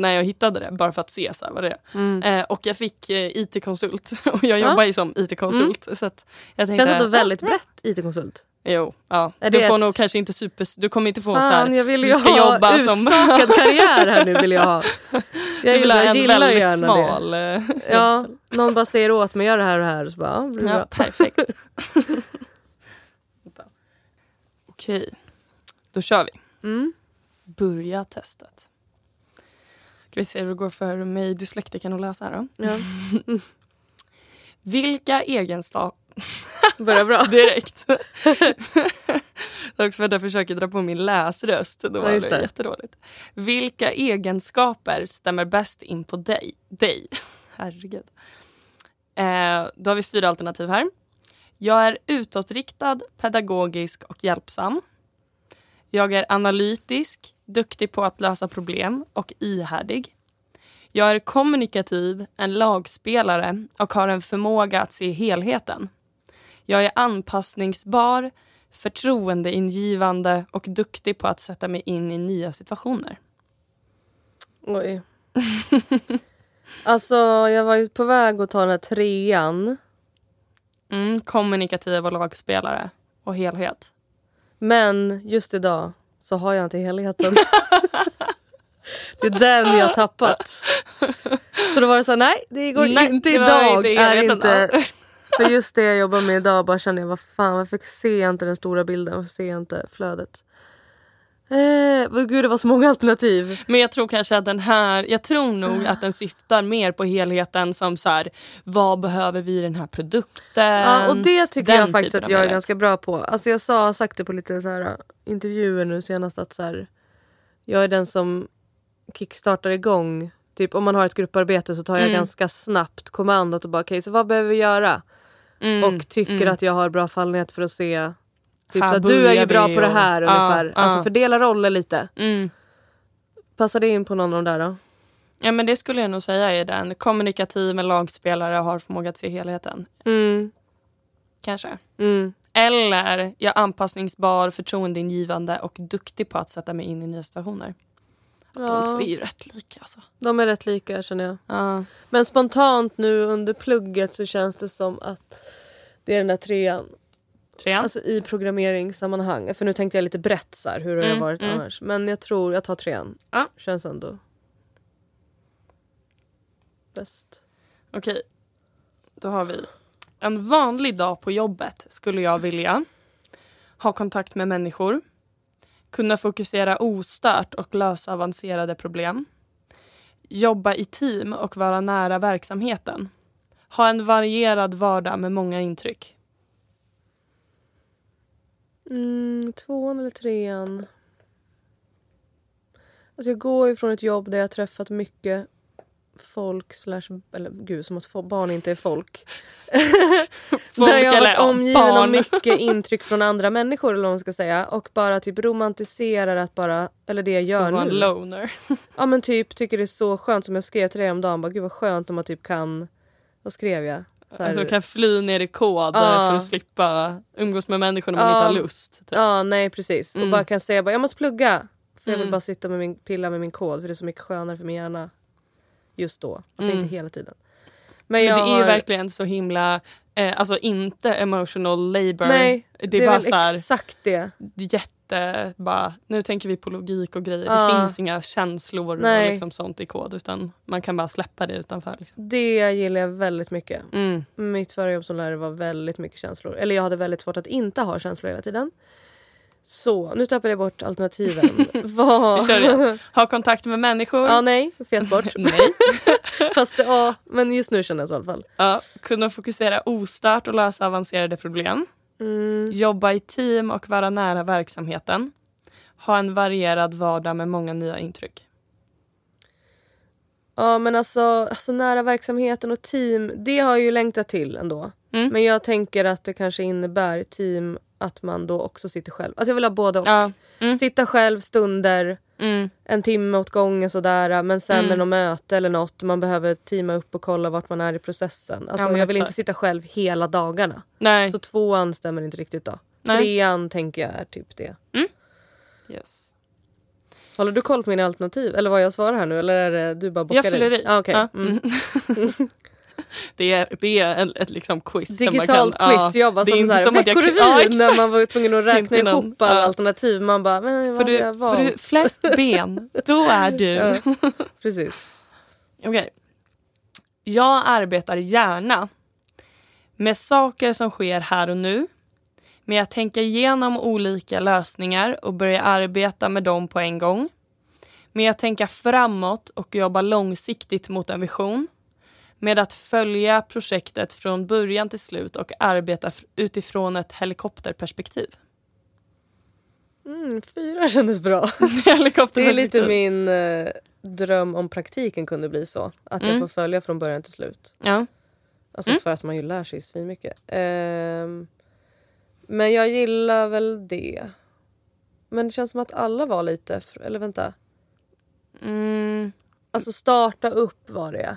A: när jag hittade det, bara för att se så här, vad det är.
B: Mm.
A: Eh, och jag fick eh, IT-konsult *laughs* och jag
B: Ja.
A: jobbar ju som IT-konsult. Så att jag tänkte,
B: Känns ändå väldigt
A: ja,
B: brett IT-konsult.
A: Jo, ja.
B: Är
A: Du
B: det
A: får
B: ett-
A: nog kanske inte super... Du kommer inte få så
B: Fan,
A: här...
B: jag vill ju
A: du ska
B: ha
A: jobba som-
B: utstakad *laughs* karriär här nu vill jag ha. Jag,
A: Du vill ha en
B: gillar
A: väldigt
B: gärna det.
A: smal... eh,
B: Ja, någon bara säger åt mig gör det här och det här så bara, blir
A: Ja,
B: bra.
A: perfekt. *laughs* Okej, då kör vi.
B: Mm.
A: Börja testet. Ska vi se hur det går för mig dyslektikern att läsa här då.
B: Ja. *laughs*
A: Vilka egenskaper... *laughs*
B: Börjar bra. *laughs*
A: Direkt. det är också för att jag försöker dra på min läsröst. Då var
B: Ja,
A: det. jättedåligt. Vilka egenskaper stämmer bäst in på dig? dig? Herregud. Eh, då har vi fyra alternativ här. Jag är utåtriktad, pedagogisk och hjälpsam. Jag är analytisk, duktig på att lösa problem och ihärdig. Jag är kommunikativ, en lagspelare och har en förmåga att se helheten. Jag är anpassningsbar, förtroendeingivande och duktig på att sätta mig in i nya situationer.
B: Oj. *laughs* Alltså jag var ju på väg att ta den här trean.
A: Mm, kommunikativ och lagspelare och helhet.
B: Men just idag så har jag inte helheten. det är den jag har tappat. Så då var det så här, nej det går
A: Nej,
B: inte idag.
A: inte
B: är inte, för just det jag jobbar med idag bara känner jag, vad fan varför ser jag inte den stora bilden? Varför ser jag inte flödet? Eh, gud det var så många alternativ.
A: Men jag tror kanske att den här, jag tror nog att den syftar mer på helheten som så här, vad behöver vi i den här produkten?
B: Ja, och det tycker
A: den
B: jag faktiskt att jag är ganska bra på. Alltså jag sa, sagt det på lite så här, äh, intervjuer nu senast att så här, jag är den som kickstartar igång. Typ om man har ett grupparbete så tar jag
A: Mm.
B: ganska snabbt kommandot och bara okej så vad behöver vi göra?
A: Mm,
B: och tycker
A: mm.
B: att jag har bra fallenhet för att se Typ
A: Här
B: så att du är ju bra på det
A: och-
B: här
A: Ja,
B: ungefär.
A: ja.
B: Alltså fördela roller lite.
A: Mm.
B: Passar det in på någon av de där då?
A: Ja men det skulle jag nog säga är den. Kommunikativ med lagspelare och har förmåga att se helheten.
B: Mm.
A: Kanske.
B: Mm.
A: Eller jag är anpassningsbar, förtroendeingivande och duktig på att sätta mig in i nya situationer. De två
B: Ja,
A: är ju rätt lika alltså.
B: de är rätt lika känner jag.
A: Ja.
B: Men spontant nu under plugget så känns det som att det är den där trean.
A: Trean?
B: Alltså i programmeringssammanhang. För nu tänkte jag lite brett så här, hur har jag
A: Mm,
B: varit
A: mm.
B: annars. Men jag tror jag tar trean.
A: Ja.
B: Känns ändå bäst.
A: Okej. Då har vi. En vanlig dag på jobbet skulle jag vilja ha kontakt med människor, Kunna fokusera ostört och lösa avancerade problem. Jobba i team och vara nära verksamheten. Ha en varierad vardag med många intryck.
B: Mm, tvåan eller trean? Alltså jag går ju från ett jobb där jag har träffat mycket folk slash, eller gud som att barn inte är folk. *laughs*
A: Folk
B: där jag har varit omgiven
A: barn.
B: av mycket *laughs* intryck från andra människor eller vad man ska säga och bara typ romantiserar att bara, eller det jag gör
A: en
B: nu.
A: loner. *laughs*
B: Ja men typ tycker det är så skönt som jag skrev till dig om dagen. Bara, Gud vad skönt om man typ kan, vad skrev jag? Så här-
A: Att du kan fly ner i kod
B: Ja.
A: för att slippa umgås med människor när man
B: Ja.
A: inte har lust. Typ.
B: Ja nej precis.
A: Mm.
B: Och bara kan säga bara, jag måste plugga. För jag vill
A: Mm.
B: bara sitta med min, pilla med min kod för det är så mycket skönare för min hjärna. Just då. Alltså
A: Mm.
B: inte hela tiden. Men,
A: Men det är
B: har-
A: verkligen så himla, eh, alltså inte emotional labor.
B: Nej,
A: det är,
B: det är
A: bara
B: väl
A: här,
B: exakt det.
A: Jätte, bara, nu tänker vi på logik och grejer.
B: Ja.
A: Det finns inga känslor
B: Nej.
A: och liksom sånt i kod utan man kan bara släppa det utanför. Liksom.
B: Det gillar jag väldigt mycket.
A: Mm.
B: Mitt förra jobb som lärare var väldigt mycket känslor. Eller jag hade väldigt svårt att inte ha känslor hela tiden. Så, nu tappade jag bort alternativen. *laughs* *laughs* Vad...
A: Vi kör igen. Ha kontakt med människor.
B: Ja, nej. Fet bort. *laughs*
A: Nej.
B: Fast ja, men just nu känner jag så i alla fall.
A: Ja, kunna fokusera ostört och lösa avancerade problem.
B: Mm.
A: Jobba i team och vara nära verksamheten. Ha en varierad vardag med många nya intryck.
B: Ja men alltså, alltså nära verksamheten och team, det har jag ju längtat till ändå.
A: Mm.
B: Men jag tänker att det kanske innebär team att man då också sitter själv. Alltså jag vill ha både och.
A: Ja. Mm.
B: Sitta själv stunder,
A: Mm.
B: en timme åt gången sådär men sen
A: Mm.
B: är det något möte eller något man behöver teama upp och kolla vart man är i processen. Alltså
A: Ja,
B: jag vill inte
A: exakt.
B: sitta själv hela dagarna.
A: Nej.
B: Så tvåan stämmer inte riktigt då.
A: Nej.
B: Trean tänker jag är typ det.
A: Yes.
B: Håller du koll på mina alternativ? Eller vad jag svarar här nu? Eller är det du bara bockar
A: Jag fyller
B: i? Ah, okej.
A: Ja. *laughs* *laughs* *laughs* Det är, det är ett, ett liksom quiz.
B: Digitalt
A: kan,
B: quiz,
A: ja,
B: jag bara
A: det
B: som, så här,
A: som att jag-
B: veckorevyn *laughs*
A: Ja,
B: när man var tvungen att räkna
A: någon-
B: ihop alla
A: ja.
B: alternativ. Man bara, men vad
A: Får du,
B: jag
A: får
B: valt?
A: du flest *laughs* ben, då är du...
B: Ja. Precis.
A: Okej. Jag arbetar gärna med saker som sker här och nu med att tänka igenom olika lösningar och börja arbeta med dem på en gång. Med att tänka framåt och jobba långsiktigt mot en vision. Med att följa projektet från början till slut och arbeta utifrån ett helikopterperspektiv.
B: Mm, fyra kändes bra. *laughs* Det är lite min eh, dröm om praktiken kunde bli så. Att jag
A: Mm.
B: får följa från början till slut.
A: Ja.
B: Alltså
A: Mm.
B: för att man ju lär sig svinmycket. Ehm, men jag gillar väl det. Men det känns som att alla var lite, eller vänta.
A: Mm.
B: Alltså starta upp var det.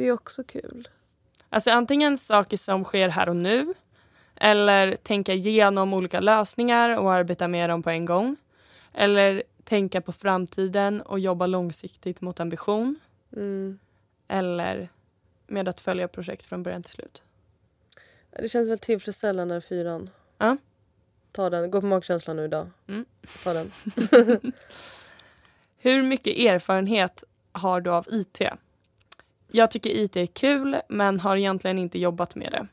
B: Det är också kul.
A: Alltså antingen saker som sker här och nu eller tänka igenom olika lösningar och arbeta med dem på en gång. Eller tänka på framtiden och jobba långsiktigt mot en vision.
B: Mm.
A: Eller med att följa projekt från början till slut.
B: Det känns väl tillfredsställande fyran.
A: Ja.
B: Ta den. Gå på magkänslan nu idag.
A: Mm.
B: Ta den. *laughs*
A: Hur mycket erfarenhet har du av IT? Jag tycker IT är kul men har egentligen inte jobbat med det.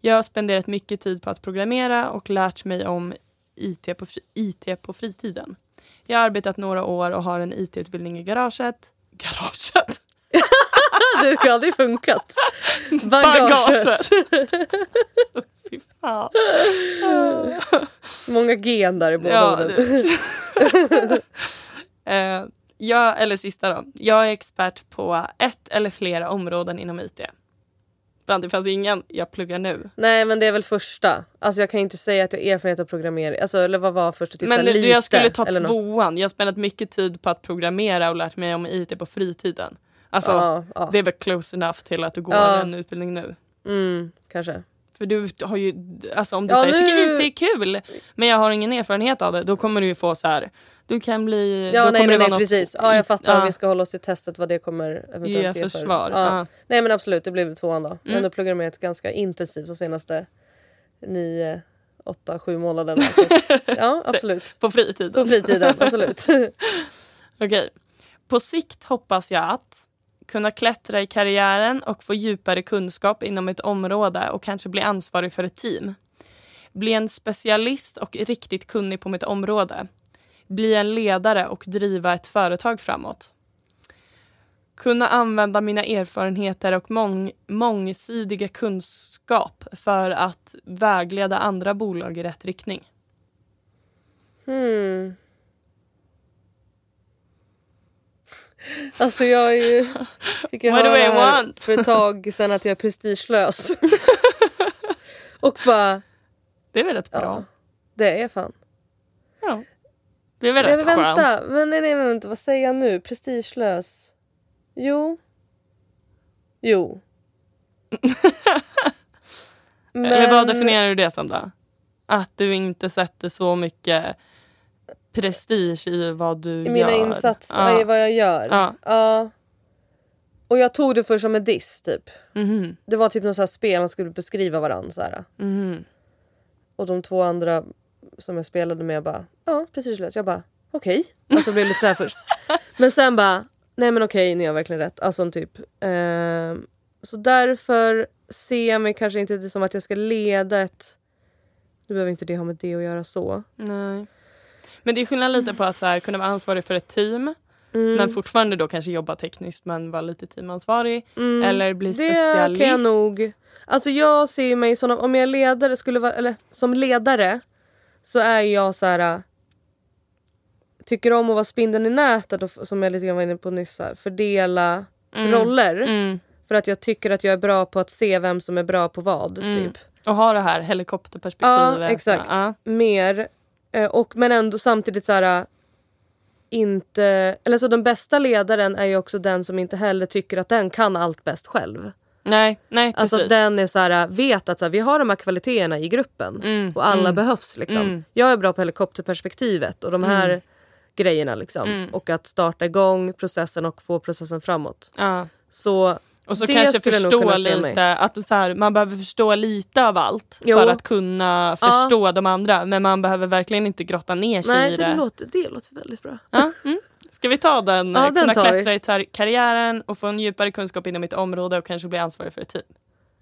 A: Jag har spenderat mycket tid på att programmera och lärt mig om IT på, IT på fritiden. Jag har arbetat några år och har en IT-utbildning i garaget. Garaget? *laughs*
B: det har aldrig funkat. Bagaget.
A: Fy fan.
B: Många gen där i båda
A: Ja,
B: orden. *laughs*
A: Eh, jag, eller sista då. Jag är expert på ett eller flera områden inom IT. Fan, Det fanns ingen jag pluggar nu.
B: Nej men det är väl första. Alltså jag kan inte säga att jag har erfarenhet av programmering. Alltså, eller vad var första? Typ
A: Men
B: lite,
A: jag skulle ta
B: eller något.
A: tvåan. Jag har spenderat mycket tid på att programmera och lärt mig om IT på fritiden. Alltså,
B: Ja, ja.
A: det är väl close enough till att du går
B: Ja.
A: en utbildning nu.
B: Mm, kanske.
A: För du har ju, alltså om du
B: Ja,
A: säger jag
B: nu-
A: tycker IT är kul men jag har ingen erfarenhet av det, då kommer du ju få så här. Du kan bli...
B: Ja nej nej, nej
A: något-
B: precis. Ja jag fattar
A: Ja.
B: om vi ska hålla oss till testet vad det kommer eventuellt
A: Ge
B: för.
A: försvar.
B: Ja.
A: Ja.
B: Nej men absolut det blir väl tvåan då. Men
A: Mm.
B: då programmerat ganska intensivt de senaste nio, åtta, sju månaderna. Så att, *laughs* ja absolut.
A: På fritiden.
B: På fritiden, absolut. *laughs*
A: Okej. På sikt hoppas jag att kunna klättra i karriären och få djupare kunskap inom ett område och kanske bli ansvarig för ett team. Bli en specialist och riktigt kunnig på mitt område. Bli en ledare och driva ett företag framåt. Kunna använda mina erfarenheter och mång mångsidiga kunskap för att vägleda andra bolag i rätt riktning.
B: Hmm. Alltså jag är ju, *laughs* fick ju höra här för ett tag sen att jag är prestigelös. *laughs* och bara,
A: Det är väl rätt bra?
B: ja, det är fan.
A: Ja. Det är väl rätt
B: men
A: skönt?
B: vänta, men nej, nej, men vänta, vad säger jag nu? Prestigelös? Jo. Jo. *laughs*
A: Eller vad definierar du det som då? Att du inte sätter så mycket prestige i vad du
B: I mina
A: gör?
B: insatser,
A: Ja.
B: i vad jag gör?
A: Ja.
B: Ja. Och jag tog det först som en diss typ.
A: Mhm,
B: Det var typ något så här spel man skulle beskriva varandra så
A: mhm.
B: Och de två andra som jag spelade med bara, ja prestigelös. Jag bara, okej. Alltså blev lite så här först. *laughs* Men sen bara, nej men okej ni har verkligen rätt. Alltså typ. ehm, så därför ser jag mig kanske inte det som att jag ska leda ett, nu behöver inte det ha med det att göra så.
A: Nej. Men det är skillnad lite på att så här, kunna vara ansvarig för ett team
B: Mm.
A: men fortfarande då kanske jobba tekniskt men vara lite teamansvarig.
B: Mm.
A: Eller bli
B: Det
A: specialist.
B: kan jag nog. Alltså jag ser mig som om jag ledare skulle vara, eller som ledare så är jag så här. Tycker om att vara spindeln i nätet och som jag lite grann var inne på nyss här, fördela
A: Mm.
B: roller.
A: Mm.
B: För att jag tycker att jag är bra på att se vem som är bra på vad.
A: Mm.
B: Typ.
A: Och ha det här helikopterperspektivet.
B: Ja exakt.
A: Ja.
B: Mer. Eh, Och, men ändå samtidigt så här. Inte, eller så den bästa ledaren är ju också den som inte heller tycker att den kan allt bäst själv.
A: Nej, nej
B: Alltså
A: precis.
B: den är så här, vet att så här, vi har de här kvaliteterna i gruppen
A: Mm,
B: och alla
A: mm.
B: behövs. Liksom.
A: Mm.
B: Jag är bra på helikopterperspektivet och de här
A: Mm.
B: grejerna. Liksom.
A: Mm.
B: Och att starta igång processen och få processen framåt.
A: Ja.
B: Så
A: Och så
B: Det
A: kanske förstå lite, att så här, man behöver förstå lite av allt
B: Jo.
A: för att kunna förstå de andra. Men man behöver verkligen inte grotta ner sig
B: nej,
A: i
B: det,
A: det.
B: låter, det låter väldigt bra.
A: Ja, mm. Ska vi ta den?
B: Ja,
A: eh,
B: den
A: kunna klättra i tar- karriären och få en djupare kunskap inom mitt område och kanske bli ansvarig för ett team.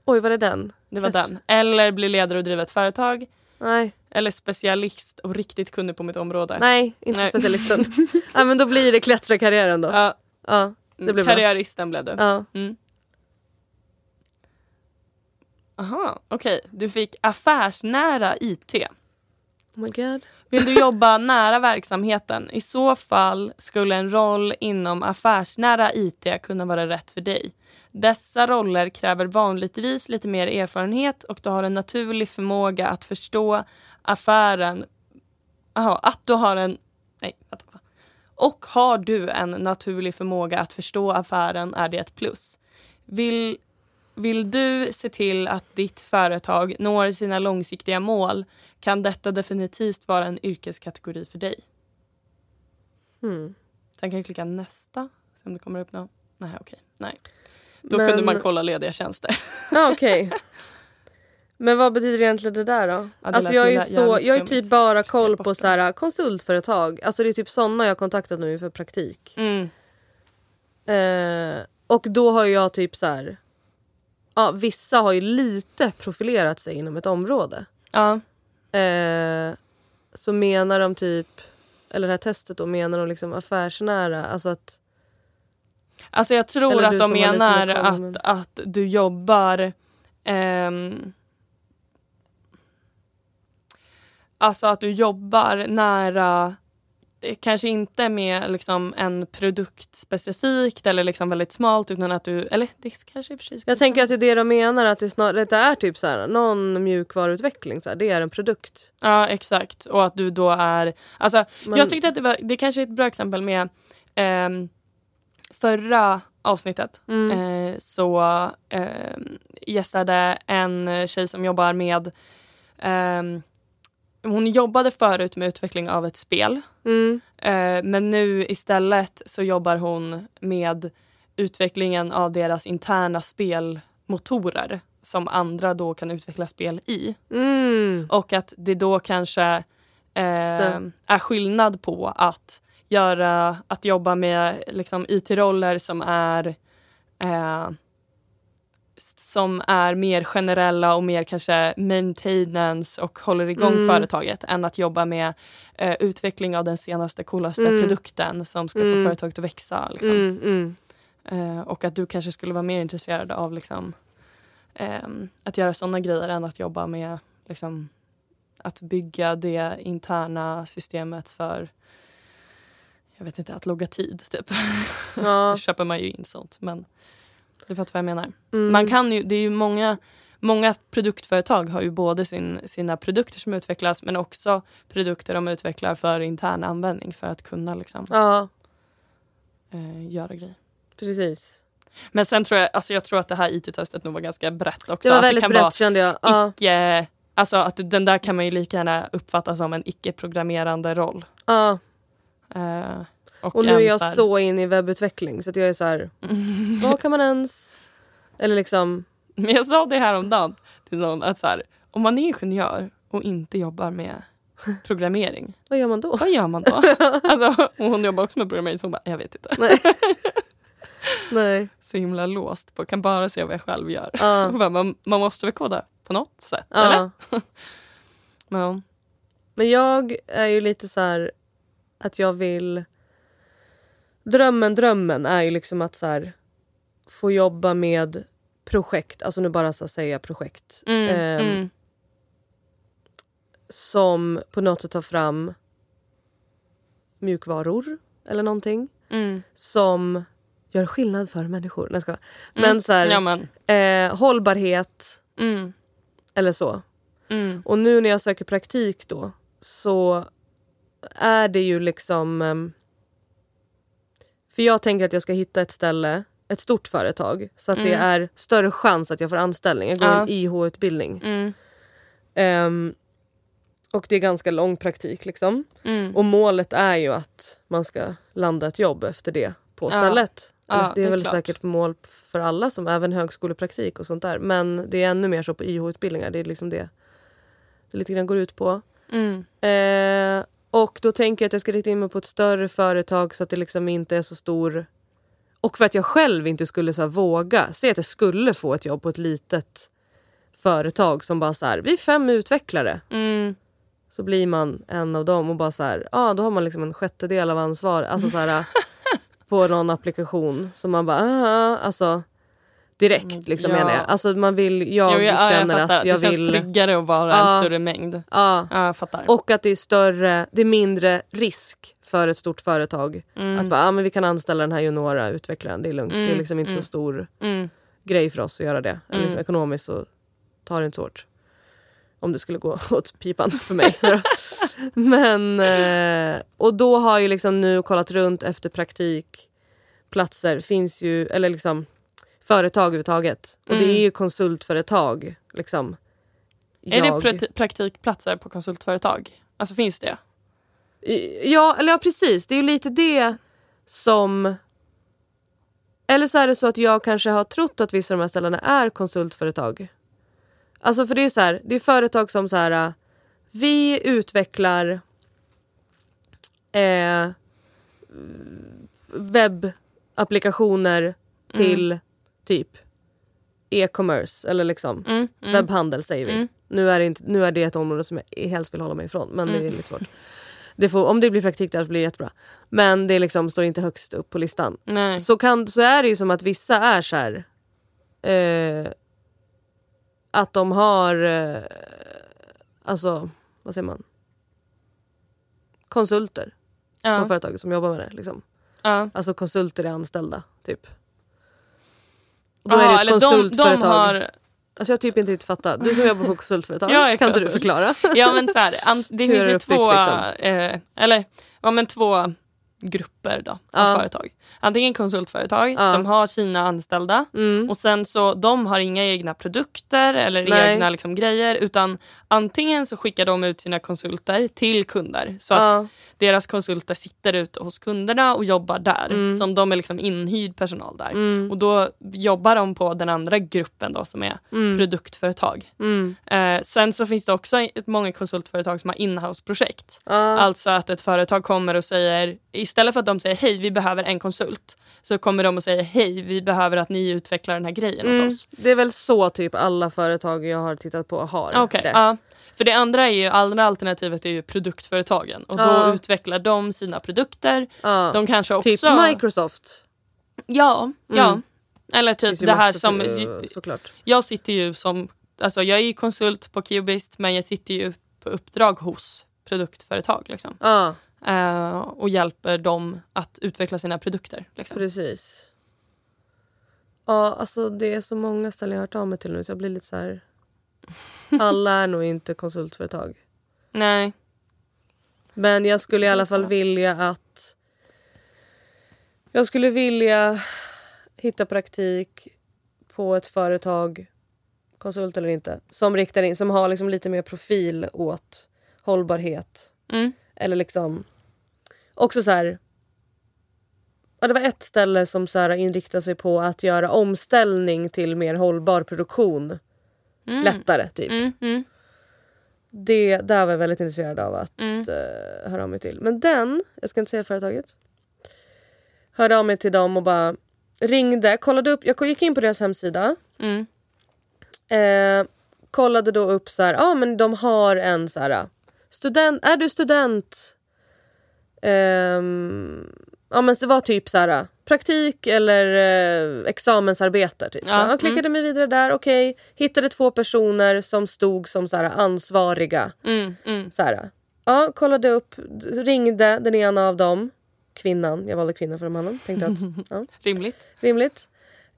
B: Oj, var det den?
A: Det var
B: Klättra.
A: den. Eller bli ledare och driva ett företag.
B: Nej,
A: Eller specialist och riktigt kunnig på mitt område.
B: nej inte
A: Nej.
B: specialisten. *laughs* nej, men då blir det klättra-karriären då.
A: Ja,
B: Ja, det blir bra.
A: karriäristen blev du.
B: Ja.
A: Mm. Aha, okej. Du fick affärsnära IT.
B: Oh my god.
A: Vill du jobba nära verksamheten? I så fall skulle en roll inom affärsnära IT kunna vara rätt för dig. Dessa roller kräver vanligtvis lite mer erfarenhet och du har en naturlig förmåga att förstå affären. Aha, att du har en... Nej, vänta. Och har du en naturlig förmåga att förstå affären är det ett plus. Vill, vill du se till att ditt företag når sina långsiktiga mål kan detta definitivt vara en yrkeskategori för dig.
B: Hmm.
A: Sen kan jag klicka nästa, se om det kommer upp något. Nej, okej. Nej. Då
B: Men-
A: kunde man kolla lediga tjänster.
B: Ja, okej. *laughs* Men vad betyder egentligen det där då?
A: det
B: alltså jag är så, jag är typ bara koll på så här, konsultföretag. Alltså det är typ såna jag har kontaktat nu för praktik.
A: Mm.
B: Eh, och då har jag typ så här. Ja, vissa har ju lite profilerat sig inom ett område.
A: Ja.
B: Eh, så menar de typ, eller det här testet då menar de liksom affärsnära. Alltså att,
A: Alltså jag tror att de menar att,
B: men-
A: att du jobbar ehm, Alltså att du jobbar nära kanske inte med liksom en produkt specifikt eller liksom väldigt smalt utan att du, eller det kanske i och för sig skulle
B: jag tänker att det är det de menar, att det, snar, det är typ så här, någon mjukvaruutveckling. Så här, det är en produkt.
A: Ja exakt och att du då är, alltså
B: Men-
A: jag tyckte att det var, det kanske är ett bra exempel med ehm, förra avsnittet
B: Mm.
A: eh, så eh, gästade en tjej som jobbar med ehm, hon jobbade förut med utveckling av ett spel
B: Mm.
A: eh, men nu istället så jobbar hon med utvecklingen av deras interna spelmotorer som andra då kan utveckla spel i.
B: Mm.
A: Och att det då kanske eh, är skillnad på att göra, att jobba med liksom, IT-roller som är eh, som är mer generella och mer kanske maintenance och håller igång
B: Mm.
A: företaget än att jobba med eh, utveckling av den senaste coolaste
B: Mm.
A: produkten som ska
B: Mm.
A: få företaget att växa. Liksom.
B: Mm, mm.
A: Eh, och att du kanske skulle vara mer intresserad av liksom, ehm, att göra sådana grejer än att jobba med liksom, att bygga det interna systemet för jag vet inte, att logga tid. Typ.
B: Ja. *laughs*
A: Då köper man ju in sånt. Men du fattar vad jag menar.
B: Mm.
A: Man kan ju, det är ju många, många produktföretag har ju både sin, sina produkter som utvecklas men också produkter de utvecklar för intern användning för att kunna liksom,
B: Ja,
A: eh, göra grejer.
B: precis.
A: Men sen tror jag, alltså jag tror att det här IT-testet nog var ganska brett också.
B: Det var väldigt
A: kan
B: brett kände jag. Ja,
A: icke, alltså att den där kan man ju lika gärna uppfatta som en icke-programmerande roll.
B: ja.
A: Eh, och
B: Och nu är jag
A: här-
B: så inne i webbutveckling så att jag är så här, *laughs* vad kan man ens... Eller liksom,
A: Men jag sa det här om dagen till någon att så här, om man är ingenjör och inte jobbar med programmering, *laughs*
B: vad gör man då?
A: vad gör man då? *laughs* alltså, hon jobbar också med programmering så hon bara, jag vet inte.
B: Nej. Nej.
A: Så himla låst på, kan bara se vad jag själv gör. Bara, man, man måste väl koda på något sätt, eller?
B: Ja.
A: Men,
B: Men jag är ju lite så här att jag vill... Drömmen, drömmen är ju liksom att så här, få jobba med projekt, alltså nu bara så att säga projekt.
A: mm,
B: ehm,
A: mm,
B: Som på något sätt tar fram mjukvaror eller någonting.
A: mm,
B: Som gör skillnad för människor. Nej, skojar.
A: mm.
B: Men så här,
A: Ja, men,
B: eh, hållbarhet
A: mm,
B: eller så.
A: mm,
B: Och nu när jag söker praktik då så är det ju liksom... ehm, För jag tänker att jag ska hitta ett ställe, ett stort företag så att det
A: Mm.
B: är större chans att jag får anställning. Jag går
A: Ja.
B: en IH-utbildning.
A: mm,
B: Ehm, och det är ganska lång praktik liksom.
A: mm.
B: Och målet är ju att man ska landa ett jobb efter det på stället.
A: Ja,
B: det är
A: det är
B: väl
A: klart.
B: säkert mål för alla, som även högskolepraktik och sånt där. Men det är ännu mer så på IH-utbildningar. Det är liksom det det lite grann går ut på.
A: Mm.
B: Eh, och då tänker jag att jag ska rikta in mig på ett större företag så att det liksom inte är så stor... Och för att jag själv inte skulle så här, våga. Säg att jag skulle få ett jobb på ett litet företag som bara så här, vi är fem utvecklare.
A: Mm.
B: Så blir man en av dem och bara så här, ja då har man liksom en sjättedel av ansvar. Alltså så här, *laughs* på någon applikation. Så man bara, ah, alltså direkt liksom
A: Ja.
B: menar jag. Alltså man vill, jag,
A: Jo, ja,
B: känner
A: fattar.
B: att jag
A: det känns
B: vill...
A: tryggare att vara
B: Ja.
A: en större mängd.
B: Ja,
A: Ja, jag fattar.
B: och att det är större, det är mindre risk för ett stort företag.
A: Mm.
B: Att bara, ah, men vi kan anställa den här juniora utvecklaren, det är lugnt. Det är
A: Mm,
B: liksom inte
A: mm.
B: så stor
A: Mm.
B: grej för oss att göra det. Liksom
A: Mm.
B: ekonomiskt så tar det inte så hårt. Om det skulle gå *laughs* åt pipan för mig. *laughs* Men, eh, och då har jag liksom nu kollat runt efter praktikplatser. Finns ju, eller liksom företag överhuvudtaget. Och det
A: Mm.
B: är ju konsultföretag. Liksom.
A: Är det
B: Jag-
A: prati- praktikplatser på konsultföretag? Alltså finns det?
B: Ja, eller ja, precis. Det är ju lite det som... Eller så är det så att jag kanske har trott att vissa av de här ställena är konsultföretag. Alltså för det är så här, det är företag som så här... äh, Vi utvecklar eh, webbapplikationer till typ e-commerce eller liksom
A: Mm. Mm.
B: webbhandel säger vi.
A: Mm.
B: Nu, är det inte, nu är det ett område som jag helst vill hålla mig ifrån men det är
A: Mm.
B: lite svårt. Det får, om det blir praktik där så blir det jättebra. Men det liksom står inte högst upp på listan.
A: Nej.
B: Så, kan, så är det ju som att vissa är så här. Eh, att de har, eh, alltså vad säger man? Konsulter på
A: Ja.
B: företaget som jobbar med det. Liksom.
A: Ja.
B: Alltså konsulter är anställda typ. Och då
A: Aha,
B: är det ett
A: eller de,
B: konsultföretag.
A: de har,
B: Alltså jag har typ inte riktigt fattat. Du som jobbar på konsultföretag, *laughs*
A: är
B: kan inte du förklara?
A: ja men så här, det *laughs* finns ju två,
B: liksom?
A: eh, eller, ja, men två grupper då, av
B: Ja.
A: företag. Antingen konsultföretag
B: Ja.
A: som har sina anställda
B: Mm.
A: och sen så de har inga egna produkter eller
B: Nej.
A: egna liksom, grejer utan antingen så skickar de ut sina konsulter till kunder så att
B: Ja.
A: deras konsulter sitter ute hos kunderna och jobbar där.
B: Mm.
A: Som de är liksom inhyrd personal där.
B: Mm.
A: Och då jobbar de på den andra gruppen då som är
B: Mm.
A: produktföretag.
B: Mm.
A: Eh, sen så finns det också många konsultföretag som har inhouse-projekt.
B: Ja.
A: Alltså att ett företag kommer och säger, istället för att de säger hej vi behöver en konsult så kommer de och säger hej vi behöver att ni utvecklar den här grejen
B: Mm.
A: åt oss.
B: Det är väl så typ alla företag jag har tittat på har
A: Okej,
B: det.
A: ja. För det andra är ju, andra alternativet är ju produktföretagen och då
B: Ja.
A: utvecklar de sina produkter.
B: Ja.
A: De kanske också...
B: Typ Microsoft.
A: Ja, ja.
B: Mm.
A: Eller
B: Finns
A: typ
B: ju
A: det här som...
B: för- såklart.
A: Jag sitter ju som... Alltså jag är ju konsult på Cubist men jag sitter ju på uppdrag hos produktföretag liksom.
B: Ja,
A: Eh, och hjälper dem att utveckla sina produkter. Liksom.
B: precis. Ja, alltså det är så många ställen jag har hört av mig till nu så jag blir lite så här... *laughs* Alla är nog inte konsultföretag.
A: Nej.
B: Men jag skulle i alla fall vilja att... Jag skulle vilja hitta praktik på ett företag, konsult eller inte, som riktar in, som har liksom lite mer profil åt hållbarhet.
A: Mm.
B: Eller liksom... Också så här... Ja, det var ett ställe som så här inriktade sig på att göra omställning till mer hållbar produktion
A: Mm.
B: lättare. typ.
A: Mm, mm,
B: Det där var jag väldigt intresserad av att
A: mm.
B: uh, höra av mig till. Men den, jag ska inte säga företaget, hörde av mig till dem och bara ringde, kollade upp, jag gick in på deras hemsida,
A: Mm.
B: eh, kollade då upp så här, ja ah, men de har en så här, student, är du student? Ehm, ja men det var typ så här praktik eller eh, examensarbete. Typ.
A: Ja,
B: Så jag klickade mig vidare där, okej. Hittade två personer som stod som så här, ansvariga.
A: Mm, mm.
B: Så här, ja, kollade upp, ringde den ena av dem, kvinnan, jag valde kvinnan för mannen, tänkte att *laughs* ja,
A: Rimligt.
B: rimligt.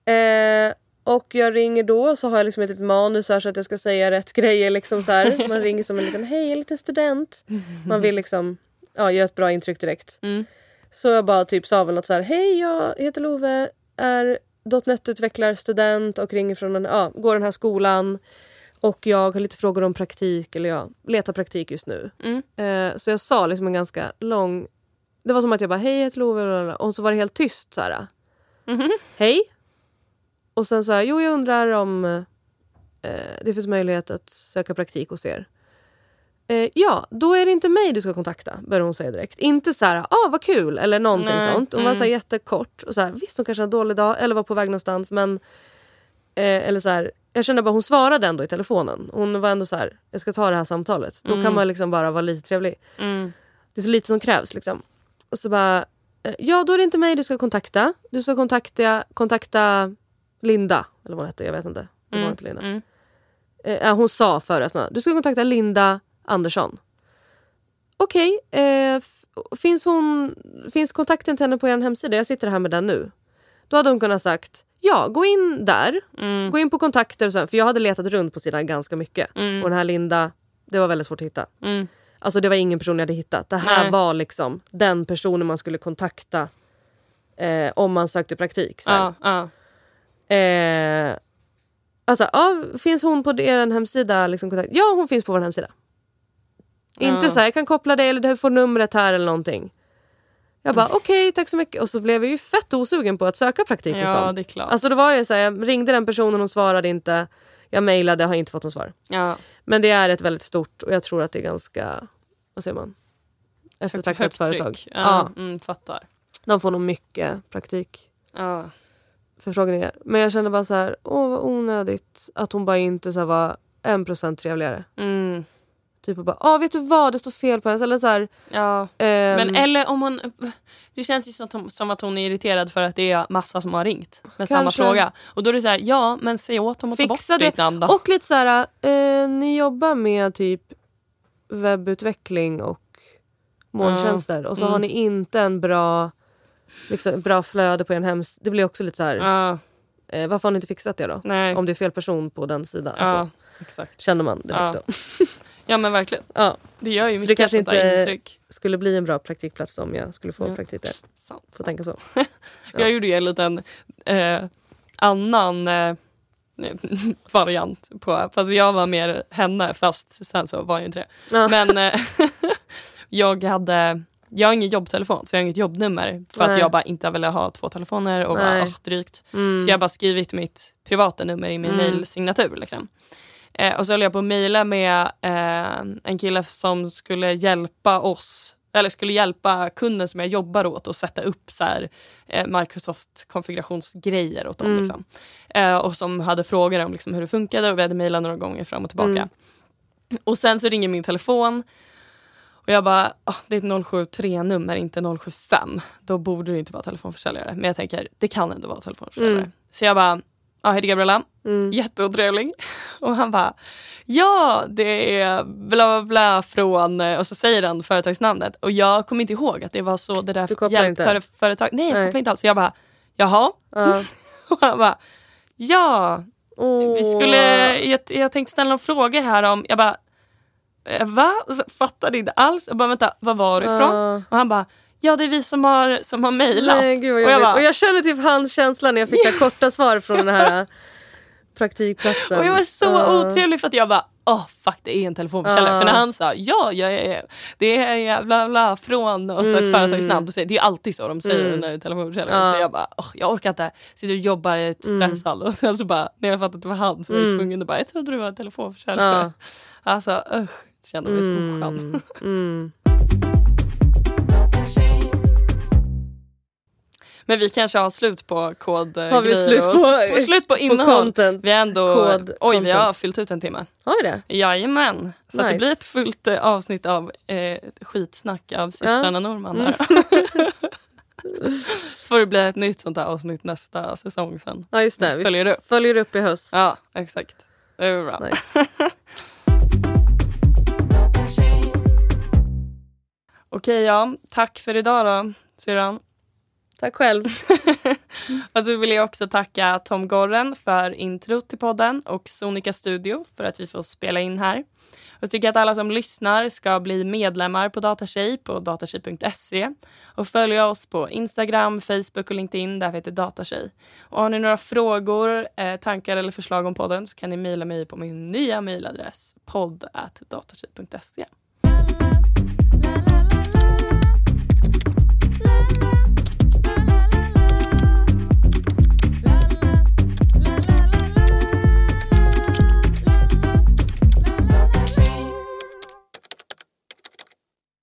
B: Eh, och jag ringer då så har jag liksom ett litet manus här så att jag ska säga rätt *laughs* grejer. Liksom så här. Man ringer som en liten hej, en liten student. Man vill liksom ja, göra ett bra intryck direkt.
A: Mm.
B: Så jag bara typ sa väl något så här, hej jag heter Love, är .NET-utvecklarstudent och ringer från en, ja, går den här skolan. Och jag har lite frågor om praktik, eller jag letar praktik just nu.
A: Mm.
B: Eh, så jag sa liksom en ganska lång... Det var som att jag bara, hej jag heter Love, och så var det helt tyst så här.
A: Mhm.
B: Hej. Och sen sa jag, jo jag undrar om eh, det finns möjlighet att söka praktik hos er. Eh, ja, då är det inte mig du ska kontakta, började hon säga direkt. Inte så här, ah vad kul eller någonting
A: Nej,
B: sånt. Hon var
A: mm.
B: så här jättekort och så här, visst hon kanske hade en dålig dag eller var på väg någonstans men eh, eller så här, jag kände bara hon svarade ändå i telefonen. Hon var ändå så här, jag ska ta det här samtalet. Då kan man liksom bara vara lite trevlig.
A: Mm.
B: Det är så lite som krävs liksom. Och så bara, eh, ja då är det inte mig du ska kontakta. Du ska kontakta, kontakta Linda, eller vad hon hette, jag vet inte. Det var
A: Mm.
B: inte Linda.
A: Mm.
B: Eh, hon sa förut, du ska kontakta Linda Andersson. Okej, eh, f- finns, hon, finns kontakten till henne på er hemsida? Jag sitter här med den nu. Då hade hon kunnat sagt, ja gå in där,
A: Mm.
B: gå in på kontakter och sen, för jag hade letat runt på sidan ganska mycket.
A: Mm.
B: Och den här Linda, det var väldigt svårt att hitta.
A: Mm.
B: Alltså det var ingen person jag hade hittat. Det här
A: Nej.
B: var liksom den personen man skulle kontakta eh, om man sökte praktik. Så.
A: Ja, ja.
B: Eh, alltså, ja, finns hon på er hemsida? Liksom, kontakt? Ja, hon finns på vår hemsida. Inte
A: Ja.
B: så här, jag kan koppla dig eller du får numret här eller någonting. Jag bara okej, tack så mycket. Och så blev jag ju fett osugen på att söka praktik hos
A: ja
B: dem.
A: det är klart.
B: Alltså då var jag så här, jag ringde den personen, hon svarade inte. Jag mejlade, har inte fått något svar.
A: ja.
B: Men det är ett väldigt stort och jag tror att det är ganska, vad säger man? Eftertraktat
A: Högt
B: företag.
A: tryck.
B: Ja.
A: Ja, Mm, fattar.
B: de får nog mycket praktikförfrågningar.
A: Ja.
B: Men jag kände bara så här, åh vad onödigt att hon bara inte så var en procent trevligare.
A: Mm.
B: Typ och bara, ah, vet du vad det står fel på hennes. Eller så här,
A: ja.
B: ehm,
A: Men eller om hon... Det känns ju som att, hon, som att hon är irriterad för att det är massa som har ringt med samma
B: Kanske.
A: fråga. Och då är det så här, ja men säg åt dem att ta
B: Fixa
A: bort
B: det.
A: ditt namn då.
B: Och lite så här, eh, ni jobbar med typ webbutveckling och molntjänster och så
A: Mm.
B: har ni inte en bra, liksom, bra flöde på er hemsida. Det blir också lite så här,
A: Ja,
B: eh, varför har ni inte fixat det då?
A: nej.
B: Om det är fel person på den sidan.
A: ja,
B: Alltså,
A: exakt.
B: känner man direkt
A: Ja.
B: då.
A: Ja men verkligen.
B: Ja.
A: Det gör ju
B: Så det
A: mycket
B: kanske inte-
A: intryck.
B: Skulle bli en bra praktikplats då om jag skulle få
A: Ja.
B: praktik där.
A: Sant.
B: Får tänka så. *laughs*
A: Jag gjorde ju en liten eh, annan eh, variant på, fast jag var mer henne fast sen så var jag inte det.
B: Ja.
A: Men eh, *laughs* jag hade, jag har ingen jobbtelefon så jag har inget jobbnummer för att
B: Nej.
A: jag bara inte ville ha två telefoner och bara oh, drygt.
B: Mm.
A: Så jag har bara skrivit mitt privata nummer i min
B: Mm.
A: mailsignatur. Liksom. Eh, och så höll jag på att mejla med eh, en kille som skulle hjälpa oss eller skulle hjälpa kunden som jag jobbar åt att sätta upp så här, eh, Microsoft konfigurationsgrejer åt dem.
B: Mm.
A: Liksom. Eh, och som hade frågor om liksom, hur det funkade och vi hade mejlat några gånger fram och tillbaka.
B: Mm.
A: Och sen så ringer min telefon och jag bara, det är ett 073-nummer, inte 075. Då borde det inte vara telefonförsäljare. Men jag tänker, det kan ändå vara telefonförsäljare.
B: Mm.
A: Så jag bara, ja, hej Gabriella.
B: Mm.
A: Jätteotrevlig. *laughs* Och han bara, ja det är bla bla bla från, och så säger han företagsnamnet. Och jag kommer inte ihåg att det var så det där hjälpföretag. Nej jag
B: Nej.
A: kopplar inte alls. Så jag bara, jaha.
B: Ja. *laughs*
A: Och han bara, ja vi skulle, jag, jag tänkte ställa några frågor här om, jag bara, eh, va? Och så Fattade inte alls. Jag bara, vänta, var var du ifrån?
B: Ja.
A: Och han bara, ja det är vi som har, som har mejlat. Och jag bara,
B: och jag känner typ hans känsla när jag fick det korta svar från den här *laughs* praktikplatsen.
A: Och jag var så
B: Ja.
A: otrevlig för att jag bara, åh fuck det är en telefonförsäljare.
B: Ja.
A: För när han sa, ja jag är, det är bla bla från och så ett
B: Mm.
A: företagsnamn. Det är alltid så de säger
B: Mm.
A: när telefonförsäljare.
B: Ja.
A: Så jag bara, åh, jag orkar inte. Sitter och jobbar i ett
B: Mm.
A: stresshall *laughs* och sen så bara, när jag fattade att det var han så var jag
B: Mm.
A: tvungen att bara, jag trodde du var en telefonförsäljare.
B: Ja.
A: Alltså usch, kände mig så oskön.
B: Mm. *laughs* Mm.
A: Men vi kanske har slut på kod
B: Har vi slut
A: och-
B: på-
A: på, slut på
B: På
A: innehåll.
B: content.
A: vi ändå,
B: kod,
A: oj vi har
B: content.
A: fyllt ut en timme.
B: Har vi det?
A: Jajamän. Så att det
B: Nice.
A: blir ett fullt eh, avsnitt av eh, skitsnack av systrarna Norman. Här. *laughs* så får det bli ett nytt sånt här avsnitt nästa säsong sen.
B: Ja just det. Vi
A: Följer upp.
B: följer upp i höst.
A: Ja, exakt. Det är bra.
B: Nice. *laughs*
A: Okej, ja. Tack för idag då, syrran.
B: Tack själv. *laughs*
A: Och så vill jag också tacka Tom Gorren för intro till podden och Sonica Studio för att vi får spela in här. Och jag tycker att alla som lyssnar ska bli medlemmar på Datatjej på datatjej.se och följa oss på Instagram, Facebook och LinkedIn där vi heter Datatjej. Och har ni några frågor, eh, tankar eller förslag om podden så kan ni mejla mig på min nya mejladress podd datatjej.se.